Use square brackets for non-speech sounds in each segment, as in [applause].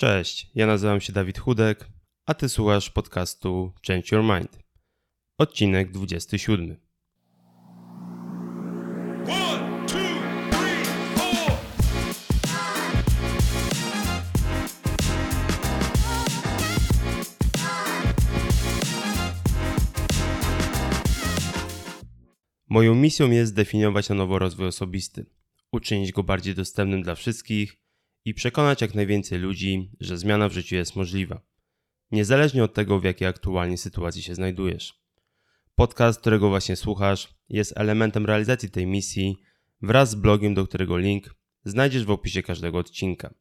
Cześć, ja nazywam się Dawid Chudek, a ty słuchasz podcastu Change Your Mind. Odcinek 27. One, two, three, four. Moją misją jest zdefiniować na nowo rozwój osobisty, uczynić go bardziej dostępnym dla wszystkich – i przekonać jak najwięcej ludzi, że zmiana w życiu jest możliwa, niezależnie od tego, w jakiej aktualnie sytuacji się znajdujesz. Podcast, którego właśnie słuchasz, jest elementem realizacji tej misji wraz z blogiem, do którego link znajdziesz w opisie każdego odcinka.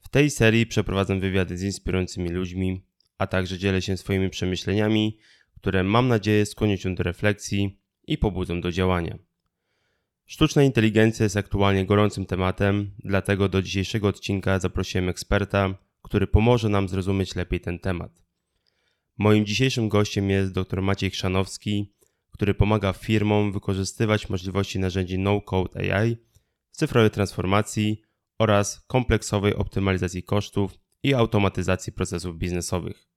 W tej serii przeprowadzam wywiady z inspirującymi ludźmi, a także dzielę się swoimi przemyśleniami, które mam nadzieję skłonią cię do refleksji i pobudzą do działania. Sztuczna inteligencja jest aktualnie gorącym tematem, dlatego do dzisiejszego odcinka zaprosiłem eksperta, który pomoże nam zrozumieć lepiej ten temat. Moim dzisiejszym gościem jest dr Maciej Chrzanowski, który pomaga firmom wykorzystywać możliwości narzędzi no-code AI w cyfrowej transformacji oraz kompleksowej optymalizacji kosztów i automatyzacji procesów biznesowych.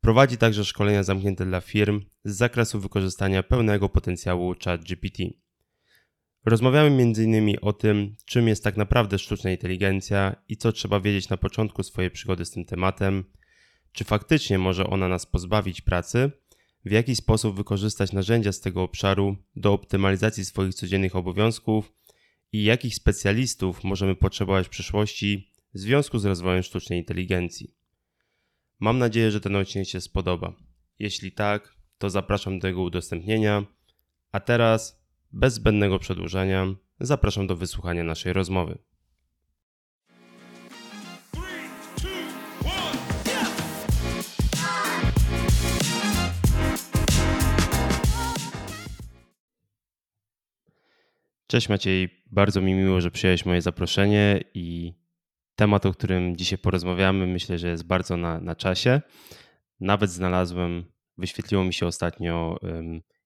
Prowadzi także szkolenia zamknięte dla firm z zakresu wykorzystania pełnego potencjału ChatGPT. Rozmawiamy m.in. o tym, czym jest tak naprawdę sztuczna inteligencja i co trzeba wiedzieć na początku swojej przygody z tym tematem, czy faktycznie może ona nas pozbawić pracy, w jaki sposób wykorzystać narzędzia z tego obszaru do optymalizacji swoich codziennych obowiązków i jakich specjalistów możemy potrzebować w przyszłości w związku z rozwojem sztucznej inteligencji. Mam nadzieję, że ten odcinek się spodoba. Jeśli tak, to zapraszam do jego udostępnienia. A teraz bez zbędnego przedłużania, zapraszam do wysłuchania naszej rozmowy. Cześć Maciej, bardzo mi miło, że przyjąłeś moje zaproszenie i temat, o którym dzisiaj porozmawiamy, myślę, że jest bardzo na, na czasie. Nawet znalazłem, wyświetliło mi się ostatnio,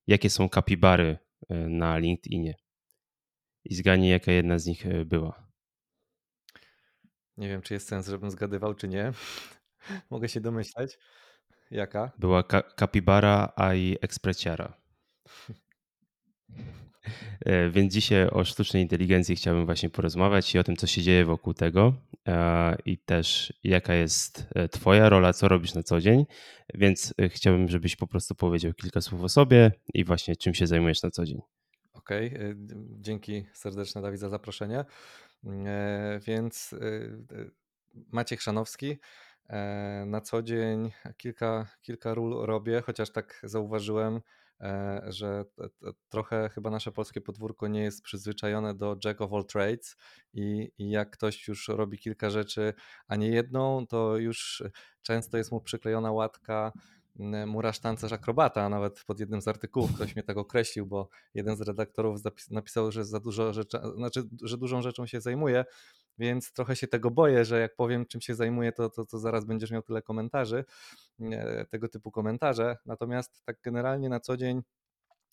jakie są kapibary na LinkedInie. I zgadnij, jaka jedna z nich e, była. Nie wiem, czy jest sens, żebym zgadywał, czy nie. [laughs] Mogę się domyślać. Jaka? Była ka Capybara i Expreciara. [laughs] E, więc dzisiaj o sztucznej inteligencji chciałbym właśnie porozmawiać i o tym, co się dzieje wokół tego i też jaka jest Twoja rola, co robisz na co dzień. Więc chciałbym, żebyś po prostu powiedział kilka słów o sobie i właśnie czym się zajmujesz na co dzień. Okej, okay. dzięki serdeczne Dawid za zaproszenie. E, więc Maciek Szanowski. E, na co dzień kilka, kilka ról robię, chociaż tak zauważyłem, E, że trochę chyba nasze polskie podwórko nie jest przyzwyczajone do jack of all trades i, i jak ktoś już robi kilka rzeczy, a nie jedną, to już często jest mu przyklejona łatka murarz, tancerz, akrobata, nawet pod jednym z artykułów ktoś mnie tak określił, bo jeden z redaktorów napisał, że za dużo rzeczy, znaczy, że dużą rzeczą się zajmuje, więc trochę się tego boję, że jak powiem, czym się zajmuję, to, to, to zaraz będziesz miał tyle komentarzy, tego typu komentarze. Natomiast tak generalnie na co dzień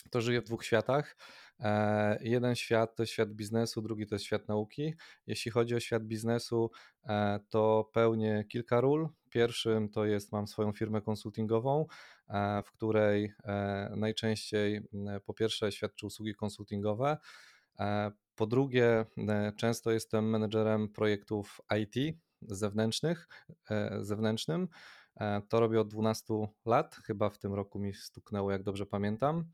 to żyję w dwóch światach. E, jeden świat to świat biznesu, drugi to świat nauki. Jeśli chodzi o świat biznesu, e, to pełnię kilka ról. Pierwszym to jest, mam swoją firmę konsultingową, e, w której najczęściej po pierwsze świadczę usługi konsultingowe, po drugie, często jestem menedżerem projektów IT zewnętrznych, zewnętrznym. To robię od 12 lat, chyba w tym roku mi stuknęło, jak dobrze pamiętam.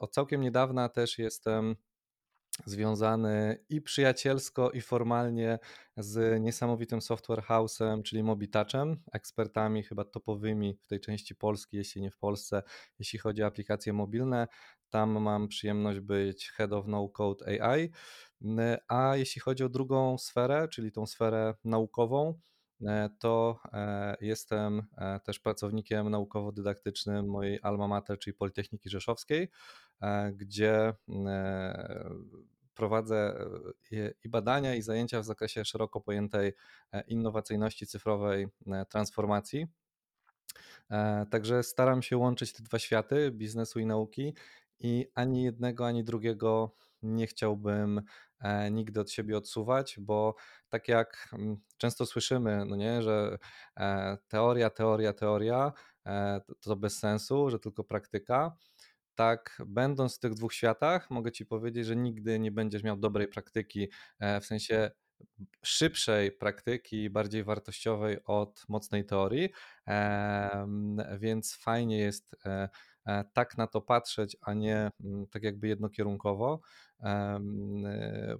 Od całkiem niedawna też jestem związany i przyjacielsko, i formalnie z niesamowitym software house'em, czyli Mobitouchem, ekspertami chyba topowymi w tej części Polski, jeśli nie w Polsce, jeśli chodzi o aplikacje mobilne. Tam mam przyjemność być Head of No Code AI. A jeśli chodzi o drugą sferę, czyli tą sferę naukową, to e, jestem e, też pracownikiem naukowo-dydaktycznym mojej alma mater, czyli Politechniki Rzeszowskiej, e, gdzie prowadzę i badania, i zajęcia w zakresie szeroko pojętej innowacyjności cyfrowej transformacji. Także staram się łączyć te dwa światy biznesu i nauki i ani jednego, ani drugiego nie chciałbym e, nigdy od siebie odsuwać, bo tak jak mm, często słyszymy, no nie, że e, teoria, teoria, teoria e, to, bez sensu, że tylko praktyka. Tak, będąc w tych dwóch światach, mogę ci powiedzieć, że nigdy nie będziesz miał dobrej praktyki, w sensie szybszej praktyki, bardziej wartościowej od mocnej teorii, więc fajnie jest tak na to patrzeć, a nie mm, tak jakby jednokierunkowo. E,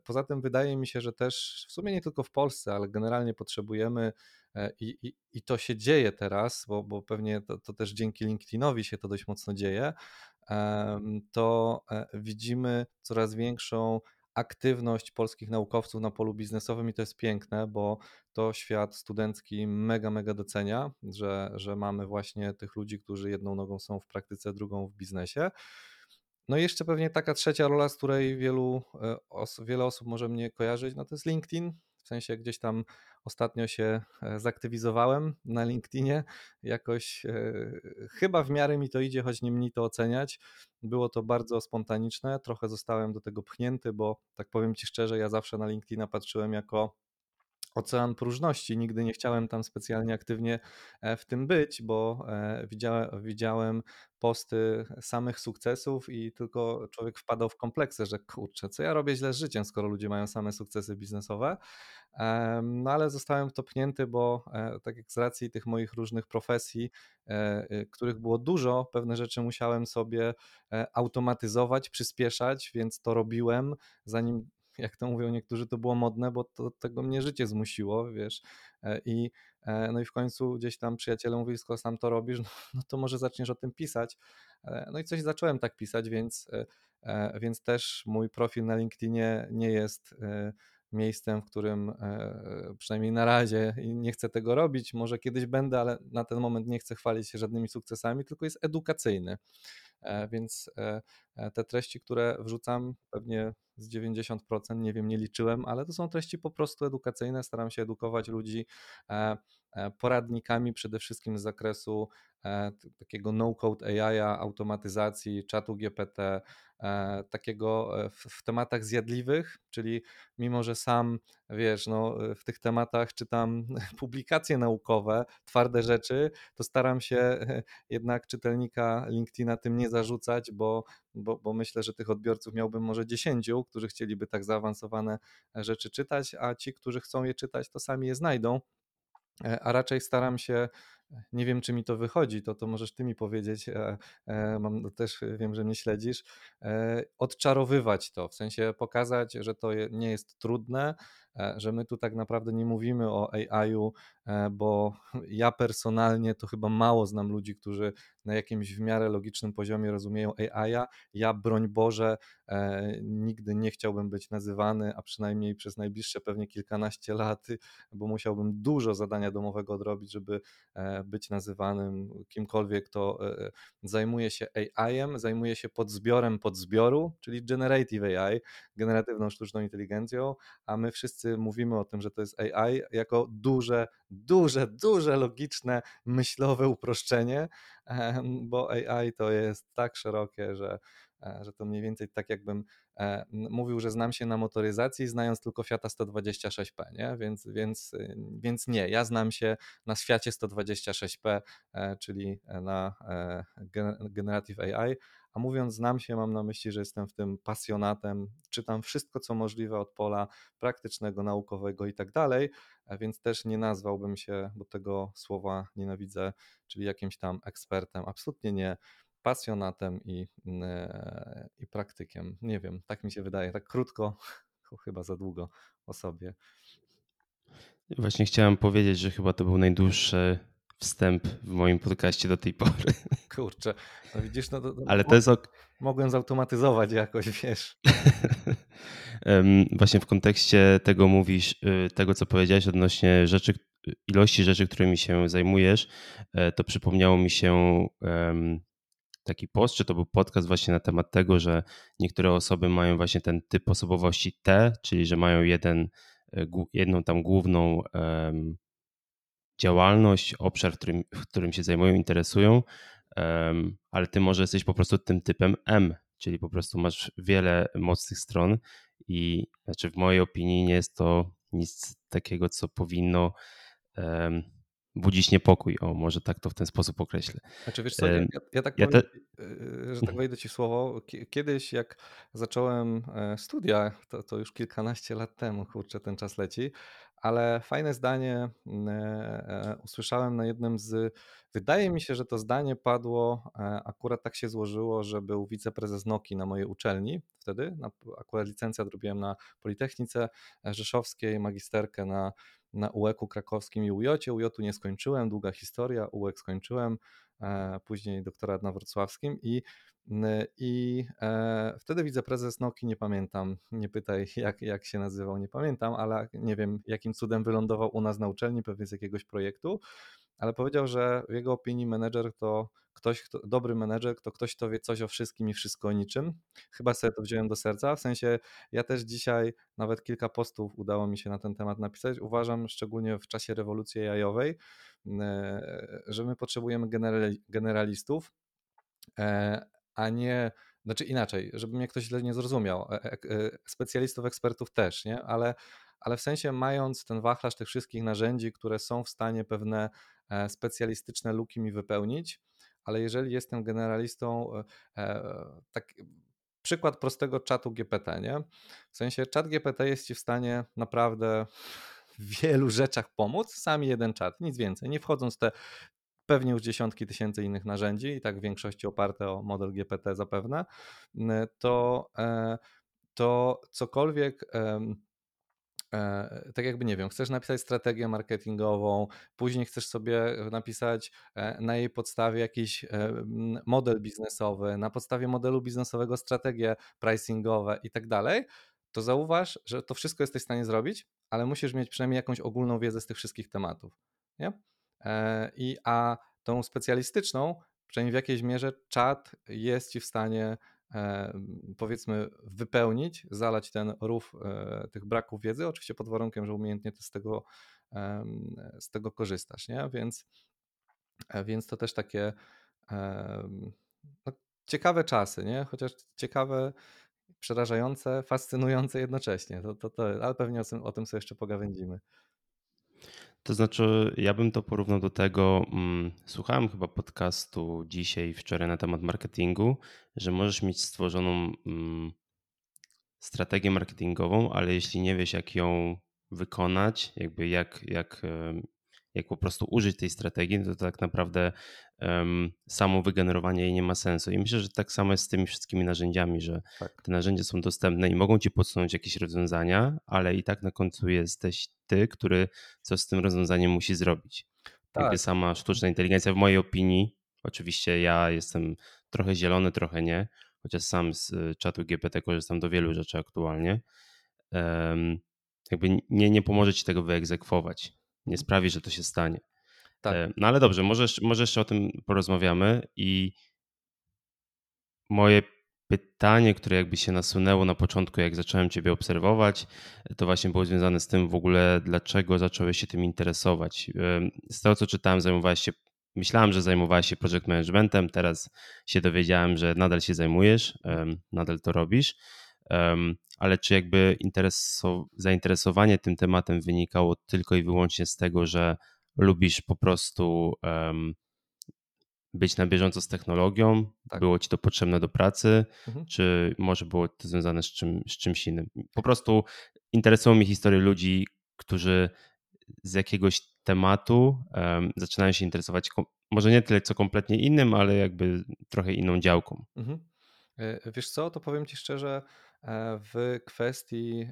Poza tym wydaje mi się, że też w sumie nie tylko w Polsce, ale generalnie potrzebujemy e, i, i, i to się dzieje teraz, bo, bo pewnie to, to też dzięki LinkedInowi się to dość mocno dzieje, to e, widzimy coraz większą aktywność polskich naukowców na polu biznesowym i to jest piękne, bo to świat studencki mega, mega docenia, że, że mamy właśnie tych ludzi, którzy jedną nogą są w praktyce, drugą w biznesie. No i jeszcze pewnie taka trzecia rola, z której wielu, e, os wiele osób może mnie kojarzyć, no to jest LinkedIn. W sensie gdzieś tam ostatnio się e, zaktywizowałem na LinkedInie. Jakoś e, chyba w miarę mi to idzie, choć nie mniej to oceniać. Było to bardzo spontaniczne, trochę zostałem do tego pchnięty, bo tak powiem Ci szczerze, ja zawsze na LinkedIna patrzyłem jako ocean próżności. Nigdy nie chciałem tam specjalnie aktywnie e, w tym być, bo e, widziałem, widziałem posty samych sukcesów i tylko człowiek wpadał w kompleksy, że kurczę, co ja robię źle z życiem, skoro ludzie mają same sukcesy biznesowe. No ale zostałem w to pchnięty, bo e, tak jak z racji tych moich różnych profesji, których było dużo, pewne rzeczy musiałem sobie automatyzować, przyspieszać, więc to robiłem, zanim jak to mówią niektórzy, to było modne, bo to, tego mnie życie zmusiło, wiesz. E, I, e, no i w końcu gdzieś tam przyjaciele mówili, skoro sam to robisz, no, [laughs] no to może zaczniesz o tym pisać. E, no i coś zacząłem tak pisać, więc, więc też mój profil na LinkedInie nie jest miejscem, w którym przynajmniej na razie nie chcę tego robić. Może kiedyś będę, ale na ten moment nie chcę chwalić się żadnymi sukcesami, tylko jest edukacyjny. Więc te treści, które wrzucam, pewnie z 90%, nie wiem, nie liczyłem, ale to są treści po prostu edukacyjne. Staram się edukować ludzi e, e, poradnikami przede wszystkim z zakresu e, takiego no-code AI, automatyzacji, czatu GPT, takiego w, tematach zjadliwych, czyli mimo, że sam wiesz, no, w tych tematach czytam [laughs] publikacje naukowe, twarde rzeczy, to staram się [laughs] jednak czytelnika LinkedIna tym nie zarzucać, bo bo, bo myślę, że tych odbiorców miałbym może 10, którzy chcieliby tak zaawansowane rzeczy czytać, a ci, którzy chcą je czytać, to sami je znajdą. E, a raczej staram się nie wiem, czy mi to wychodzi, to, to możesz ty mi powiedzieć. E, e, mam, też wiem, że mnie śledzisz. Odczarowywać to, w sensie pokazać, że to nie jest trudne, że my tu tak naprawdę nie mówimy o AI-u, bo [laughs] ja personalnie to chyba mało znam ludzi, którzy na jakimś w miarę logicznym poziomie rozumieją AI. Ja, broń Boże, e, nigdy nie chciałbym być nazywany, a przynajmniej przez najbliższe pewnie kilkanaście lat, bo musiałbym dużo zadania domowego odrobić, żeby e, być nazywanym kimkolwiek, kto e, zajmuje się AI-em, zajmuje się podzbiorem podzbioru, czyli generative AI, generatywną sztuczną inteligencją, a my wszyscy mówimy o tym, że to jest AI jako duże, duże, duże logiczne, myślowe uproszczenie, bo AI to jest tak szerokie, że, e, że to mniej więcej tak jakbym e, mówił, że znam się na motoryzacji, znając tylko Fiata 126P, nie? Więc, więc, y, więc nie, ja znam się na Fiacie 126P, e, czyli na Generative AI, a mówiąc znam się, mam na myśli, że jestem w tym pasjonatem, czytam wszystko, co możliwe od pola praktycznego, naukowego i tak dalej, więc też nie nazwałbym się, bo tego słowa nienawidzę, czyli jakimś tam ekspertem. Absolutnie nie pasjonatem i, e, i praktykiem. Nie wiem, tak mi się wydaje, tak krótko, [laughs] chyba za długo o sobie. Właśnie chciałem powiedzieć, że chyba to był najdłuższy wstęp w moim podcaście do tej pory. [laughs] Kurczę, no widzisz, no to, Ale to jest ok. Mogłem zautomatyzować jakoś, wiesz. [laughs] Właśnie w kontekście tego mówisz, y, tego co powiedziałeś odnośnie rzeczy, ilości rzeczy, którymi się zajmujesz, e, to przypomniało mi się taki post, czy to był podcast właśnie na temat tego, że niektóre osoby mają właśnie ten typ osobowości T, czyli że mają jeden, e, jedną tam główną działalność, obszar, w którym, którym się zajmują, interesują, ale ty może jesteś po prostu tym typem M, czyli po prostu masz wiele mocnych stron i znaczy w mojej opinii nie jest to nic takiego, co powinno um, budzić niepokój. O, może tak to w ten sposób określę. Znaczy wiesz co, ja, ja, tak ja powiem, te... że tak wejdę ci w słowo. Kiedyś jak zacząłem e, studia, to, to już kilkanaście lat temu, kurczę, ten czas leci, ale fajne zdanie mm, e, e, usłyszałem na jednym z. Wydaje mi się, że to zdanie padło, akurat tak się złożyło, że był wiceprezes Noki na mojej uczelni wtedy. Na, akurat licencjat robiłem na Politechnice Rzeszowskiej, magisterkę na, na UEK-u krakowskim i UJ-cie. UJ-u nie skończyłem, długa historia, UEK skończyłem, później doktorat na wrocławskim i i e, wtedy wiceprezes Noki, nie pamiętam, nie pytaj jak, jak się nazywał, nie pamiętam, ale nie wiem jakim cudem wylądował u nas na uczelni, pewnie z jakiegoś projektu, ale powiedział, że w jego opinii menedżer to ktoś, kto, dobry menedżer to ktoś, kto wie coś o wszystkim i wszystko o niczym. Chyba sobie to wziąłem do serca, w sensie ja też dzisiaj nawet kilka postów udało mi się na ten temat napisać. Uważam, szczególnie w czasie rewolucji jajowej, e, że my potrzebujemy generalistów, e, a nie, znaczy inaczej, żeby mnie ktoś źle nie zrozumiał, e, specjalistów, ekspertów też, nie? Ale, ale w sensie mając ten wachlarz tych wszystkich narzędzi, które są w stanie pewne specjalistyczne luki mi wypełnić, ale jeżeli jestem generalistą, tak przykład prostego czatu GPT, nie? W sensie czat GPT jest ci w stanie naprawdę w wielu rzeczach pomóc, sami jeden czat, nic więcej, nie wchodząc w te pewnie już dziesiątki tysięcy innych narzędzi i tak w większości oparte o model GPT zapewne, to, e, to cokolwiek e, tak jakby nie wiem, chcesz napisać strategię marketingową, później chcesz sobie napisać e, na jej podstawie jakiś model biznesowy, na podstawie modelu biznesowego strategie pricingowe i tak dalej, to zauważ, że to wszystko jesteś w stanie zrobić, ale musisz mieć przynajmniej jakąś ogólną wiedzę z tych wszystkich tematów. Nie? E, I a tą specjalistyczną, przynajmniej w jakiejś mierze, czat jest ci w stanie e, powiedzmy wypełnić, zalać ten rów e, tych braków wiedzy, oczywiście pod warunkiem, że umiejętnie ty z tego, z tego korzystasz, nie? Więc, więc to też takie no, ciekawe czasy, nie? Chociaż ciekawe, przerażające, fascynujące jednocześnie. To, to, to, ale pewnie o tym, o tym sobie jeszcze pogawędzimy. To znaczy, ja bym to porównał do tego, mm, słuchałem chyba podcastu dzisiaj, wczoraj na temat marketingu, że możesz mieć stworzoną mm, strategię marketingową, ale jeśli nie wiesz, jak ją wykonać, jakby jak, jak, jak po prostu użyć tej strategii, to tak naprawdę um, samo wygenerowanie jej nie ma sensu. I myślę, że tak samo jest z tymi wszystkimi narzędziami, że tak. te narzędzia są dostępne i mogą ci podsunąć jakieś rozwiązania, ale i tak na końcu jesteś ty, który coś z tym rozwiązaniem musi zrobić. Tak. Jakby sama sztuczna inteligencja, w mojej opinii, oczywiście ja jestem trochę zielony, trochę nie, chociaż sam z y, czatu GPT korzystam do wielu rzeczy aktualnie. Um, jakby nie, nie pomoże ci tego wyegzekwować nie sprawi, że to się stanie. Tak. E, no ale dobrze, może, może jeszcze o tym porozmawiamy i moje pytanie, które jakby się nasunęło na początku, jak zacząłem Ciebie obserwować, to właśnie było związane z tym w ogóle, dlaczego zacząłeś się tym interesować. Z tego, co czytałem, zajmowałeś się, myślałem, że zajmowałeś się project managementem, teraz się dowiedziałem, że nadal się zajmujesz, nadal to robisz ale czy jakby zainteresowanie tym tematem wynikało tylko i wyłącznie z tego, że lubisz po prostu um, być na bieżąco z technologią? Tak. Było ci to potrzebne do pracy, mhm. czy może było to związane z, czym, z czymś innym? Po prostu interesują mnie historie ludzi, którzy z jakiegoś tematu um, zaczynają się interesować, może nie tyle co kompletnie innym, ale jakby trochę inną działką. Mhm. E, wiesz co, to powiem ci szczerze, E, w kwestii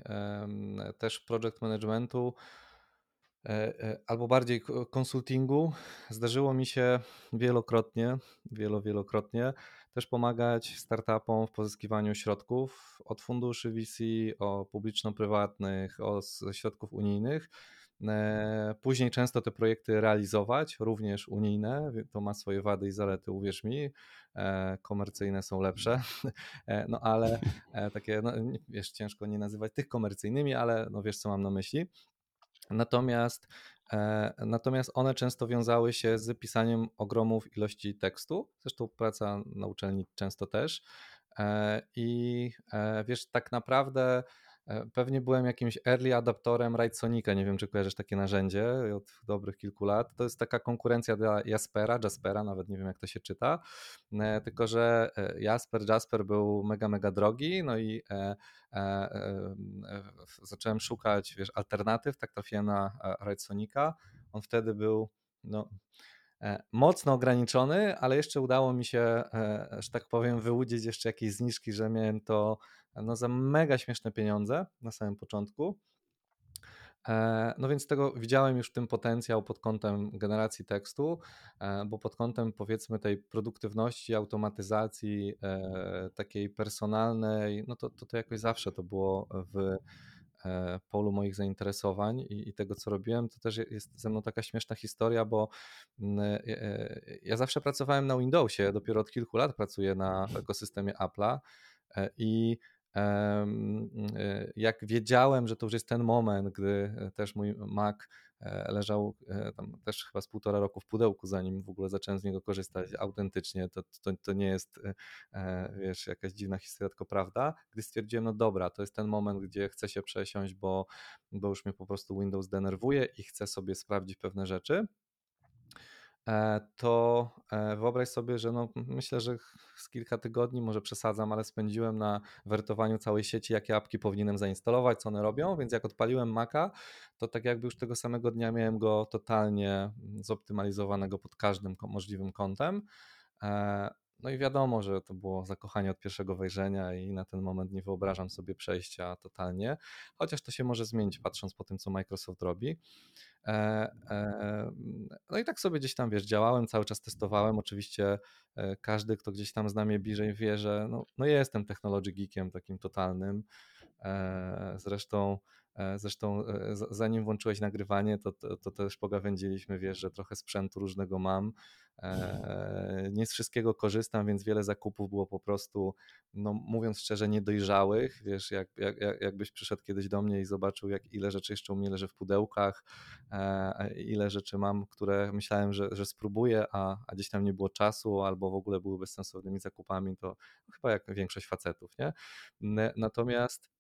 też project managementu albo bardziej konsultingu zdarzyło mi się wielokrotnie, wielo, wielokrotnie też pomagać startupom w pozyskiwaniu środków od funduszy VC, o publiczno-prywatnych, od środków unijnych E, później często te projekty realizować, również unijne, to ma swoje wady i zalety, uwierz mi. E, komercyjne są lepsze, e, no ale takie, no, wiesz, ciężko nie nazywać tych komercyjnymi, ale no wiesz, co mam na myśli. Natomiast, natomiast one często wiązały się z pisaniem ogromów ilości tekstu, zresztą praca na uczelni często też. E, I e, wiesz, tak naprawdę e, pewnie byłem jakimś early adaptorem Sonika. Nie wiem, czy kojarzysz takie narzędzie od dobrych kilku lat. To jest taka konkurencja dla Jaspera, Jaspera, nawet nie wiem, jak to się czyta. Tylko, że Jasper, Jasper był mega, mega drogi, no i zacząłem szukać, wiesz, alternatyw, tak trafiłem na Sonika. On wtedy był, no, E, mocno ograniczony, ale jeszcze udało mi się, e, że tak powiem, wyłudzić jeszcze jakieś zniżki, że miałem to no, za mega śmieszne pieniądze na samym początku. E, no więc tego widziałem już w tym potencjał pod kątem generacji tekstu, bo pod kątem powiedzmy tej produktywności, automatyzacji takiej personalnej, no to, to, to jakoś zawsze to było w E, polu moich zainteresowań i, i, tego, co robiłem, to też jest ze mną taka śmieszna historia, bo mm, e, e, ja zawsze pracowałem na Windowsie, dopiero od kilku lat pracuję na ekosystemie Apple'a i jak wiedziałem, że to już jest ten moment, gdy też mój Mac E, leżał e, tam też chyba z półtora roku w pudełku, zanim w ogóle zacząłem z niego korzystać autentycznie. To, to, to nie jest, e, wiesz, jakaś dziwna historia, tylko prawda. Gdy stwierdziłem, no dobra, to jest ten moment, gdzie chcę się przesiąść, bo, bo już mnie po prostu Windows denerwuje i chcę sobie sprawdzić pewne rzeczy, E, to e, wyobraź sobie, że no, myślę, że z kilka tygodni, może przesadzam, ale spędziłem na wertowaniu całej sieci, jakie apki powinienem zainstalować, co one robią, więc jak odpaliłem Maca, to tak jakby już tego samego dnia miałem go totalnie zoptymalizowanego pod każdym możliwym kątem. No i wiadomo, że to było zakochanie od pierwszego wejrzenia i na ten moment nie wyobrażam sobie przejścia totalnie, chociaż to się może zmienić patrząc po tym, co Microsoft robi. E, e, no i tak sobie gdzieś tam, wiesz, działałem, cały czas testowałem. Oczywiście e, każdy, kto gdzieś tam zna mnie bliżej, wie, że no, no jestem technology geekiem takim totalnym. Zresztą Zresztą zanim włączyłeś nagrywanie, to, to, to, też pogawędziliśmy, wiesz, że trochę sprzętu różnego mam. Nie z wszystkiego korzystam, więc wiele zakupów było po prostu, no mówiąc szczerze, niedojrzałych. Wiesz, jak, jak, jakbyś przyszedł kiedyś do mnie i zobaczył, jak ile rzeczy jeszcze u mnie leży w pudełkach, ile rzeczy mam, które myślałem, że, że spróbuję, a, a gdzieś tam nie było czasu, albo w ogóle były bezsensownymi zakupami, to chyba jak większość facetów, nie? Natomiast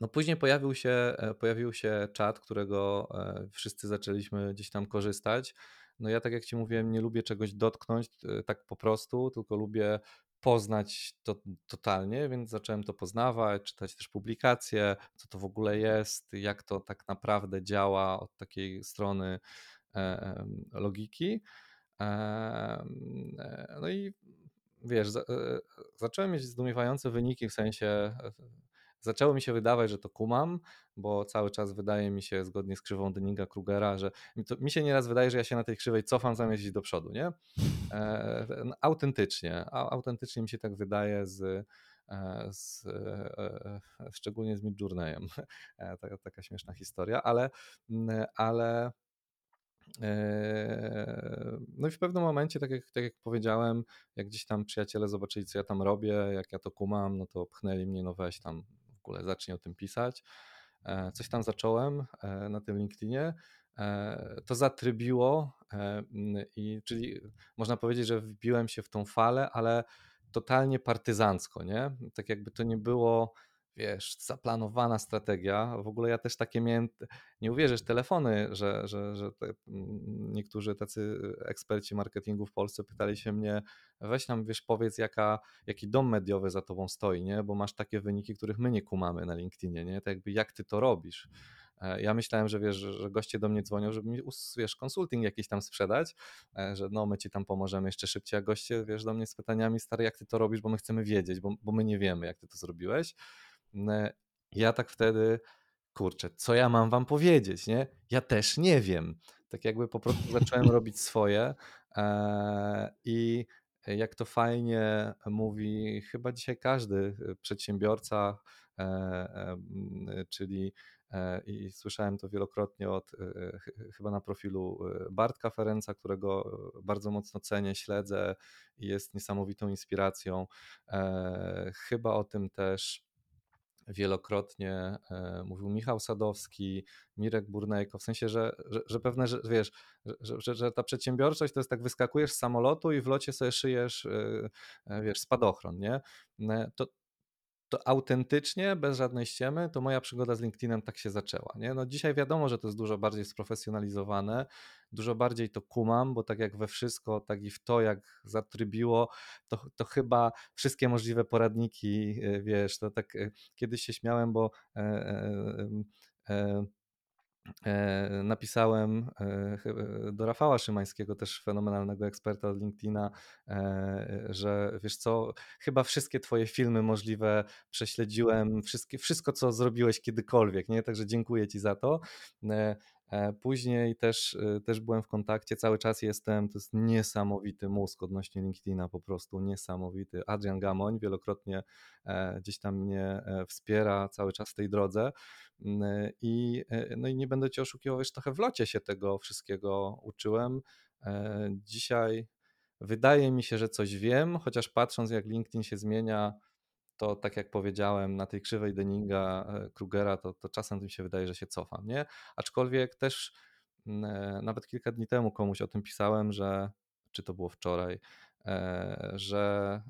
no później pojawił się, e, pojawił się czat, którego e, wszyscy zaczęliśmy gdzieś tam korzystać. No ja tak jak ci mówiłem, nie lubię czegoś dotknąć e, tak po prostu, tylko lubię poznać to totalnie, więc zacząłem to poznawać, czytać też publikacje, co to w ogóle jest, jak to tak naprawdę działa od takiej strony logiki. No i wiesz, zacząłem mieć zdumiewające wyniki w sensie zaczęło mi się wydawać, że to kumam, bo cały czas wydaje mi się, zgodnie z krzywą Denninga Krugera, że mi się nieraz wydaje, że ja się na tej krzywej cofam zamiast iść do przodu, nie? E, no, autentycznie, a, autentycznie mi się tak wydaje z, e, z, e, e, szczególnie z Midjourneyem. [laughs] Taka, taka śmieszna historia, ale, ale no i w pewnym momencie, tak jak, tak jak powiedziałem, jak gdzieś tam przyjaciele zobaczyli, co ja tam robię, jak ja to kumam, no to pchnęli mnie, no weź tam ogóle zacznij o tym pisać. E, coś tam zacząłem e, na tym LinkedInie. E, to zatrybiło, i, czyli można powiedzieć, że wbiłem się w tą falę, ale totalnie partyzancko, nie? Tak jakby to nie było wiesz, zaplanowana strategia. W ogóle ja też takie miałem, nie uwierzysz, telefony, że, że, że te, niektórzy tacy eksperci marketingu w Polsce pytali się mnie, weź nam, wiesz, powiedz, jaka, jaki dom mediowy za tobą stoi, nie? Bo masz takie wyniki, których my nie kumamy na LinkedInie, nie? Tak jakby jak ty to robisz. E, ja myślałem, że wiesz, że goście do mnie dzwonią, żeby mi wiesz, konsulting jakiś tam sprzedać, e, że no my ci tam pomożemy jeszcze szybciej, a goście wiesz do mnie z pytaniami, stary, jak ty to robisz, bo my chcemy wiedzieć, bo, bo my nie wiemy, jak ty to zrobiłeś. Ja tak wtedy, kurczę, co ja mam wam powiedzieć, nie? Ja też nie wiem. Tak jakby po prostu zacząłem [laughs] robić swoje e, i jak to fajnie mówi chyba dzisiaj każdy przedsiębiorca, e, e, czyli i słyszałem to wielokrotnie od chyba na profilu Bartka Ferenca, którego bardzo mocno cenię, śledzę i jest niesamowitą inspiracją. Chyba o tym też wielokrotnie e, mówił Michał Sadowski, Mirek Burnejko, w sensie, że, że, że pewne, że, wiesz, że, że, że, ta przedsiębiorczość to jest tak, wyskakujesz z samolotu i w locie sobie szyjesz, e, e, wiesz, spadochron, nie? To, to autentycznie, bez żadnej ściemy, to moja przygoda z LinkedInem tak się zaczęła. Nie? No dzisiaj wiadomo, że to jest dużo bardziej sprofesjonalizowane, dużo bardziej to kumam, bo tak jak we wszystko, tak i w to, jak zatrybiło, to, to chyba wszystkie możliwe poradniki, e, wiesz, to tak e, kiedyś się śmiałem, bo e, e, E, napisałem e, do Rafała Szymańskiego, też fenomenalnego eksperta od LinkedIna, e, że wiesz co, chyba wszystkie twoje filmy możliwe prześledziłem, wszystkie, wszystko co zrobiłeś kiedykolwiek, nie? Także dziękuję ci za to. Później też, też byłem w kontakcie, cały czas jestem, to jest niesamowity mózg odnośnie LinkedIna, po prostu niesamowity. Adrian Gamoń wielokrotnie gdzieś tam mnie wspiera cały czas w tej drodze. I, e, no i nie będę cię oszukiwał, już trochę w locie się tego wszystkiego uczyłem. E, dzisiaj wydaje mi się, że coś wiem, chociaż patrząc jak LinkedIn się zmienia, to tak jak powiedziałem, na tej krzywej Denninga, e, Krugera, to, to czasem mi się wydaje, że się cofam, nie? Aczkolwiek też mm, nawet kilka dni temu komuś o tym pisałem, że, czy to było wczoraj, że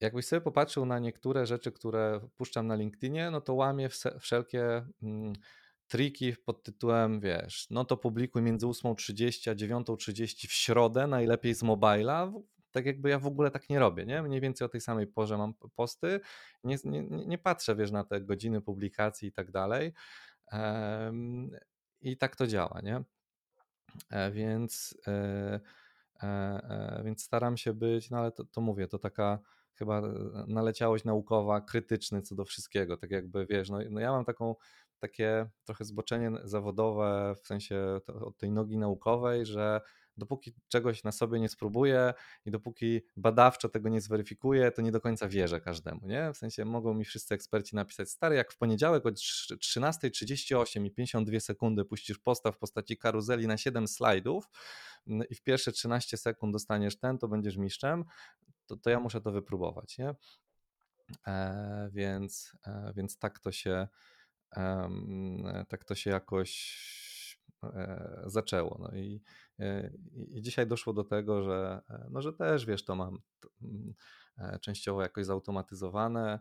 jakbyś sobie popatrzył na niektóre rzeczy, które puszczam na LinkedInie, no to łamię wszelkie mm, triki pod tytułem, wiesz, no to publikuj między 8.30 a 9.30 w środę, najlepiej z mobila. Tak jakby ja w ogóle tak nie robię, nie? Mniej więcej o tej samej porze mam posty. Nie, nie, nie patrzę, wiesz, na te godziny publikacji i tak dalej. I tak to działa, nie? E, więc, e, e, więc staram się być, no ale to, to mówię, to taka chyba naleciałość naukowa, krytyczny co do wszystkiego, tak jakby wiesz, no, no ja mam taką takie trochę zboczenie zawodowe w sensie od tej nogi naukowej, że dopóki czegoś na sobie nie spróbuję i dopóki badawczo tego nie zweryfikuję, to nie do końca wierzę każdemu, nie? W sensie mogą mi wszyscy eksperci napisać, stary, jak w poniedziałek o 13.38 i 52 sekundy puścisz posta w postaci karuzeli na 7 slajdów mm, i w pierwsze 13 sekund dostaniesz ten, to będziesz mistrzem, to, to ja muszę to wypróbować, nie? E, więc, e, więc tak to się e, tak to się jakoś e, zaczęło. No i, i dzisiaj doszło do tego, że, e, no, że też wiesz, to mam mm, częściowo jakoś zautomatyzowane.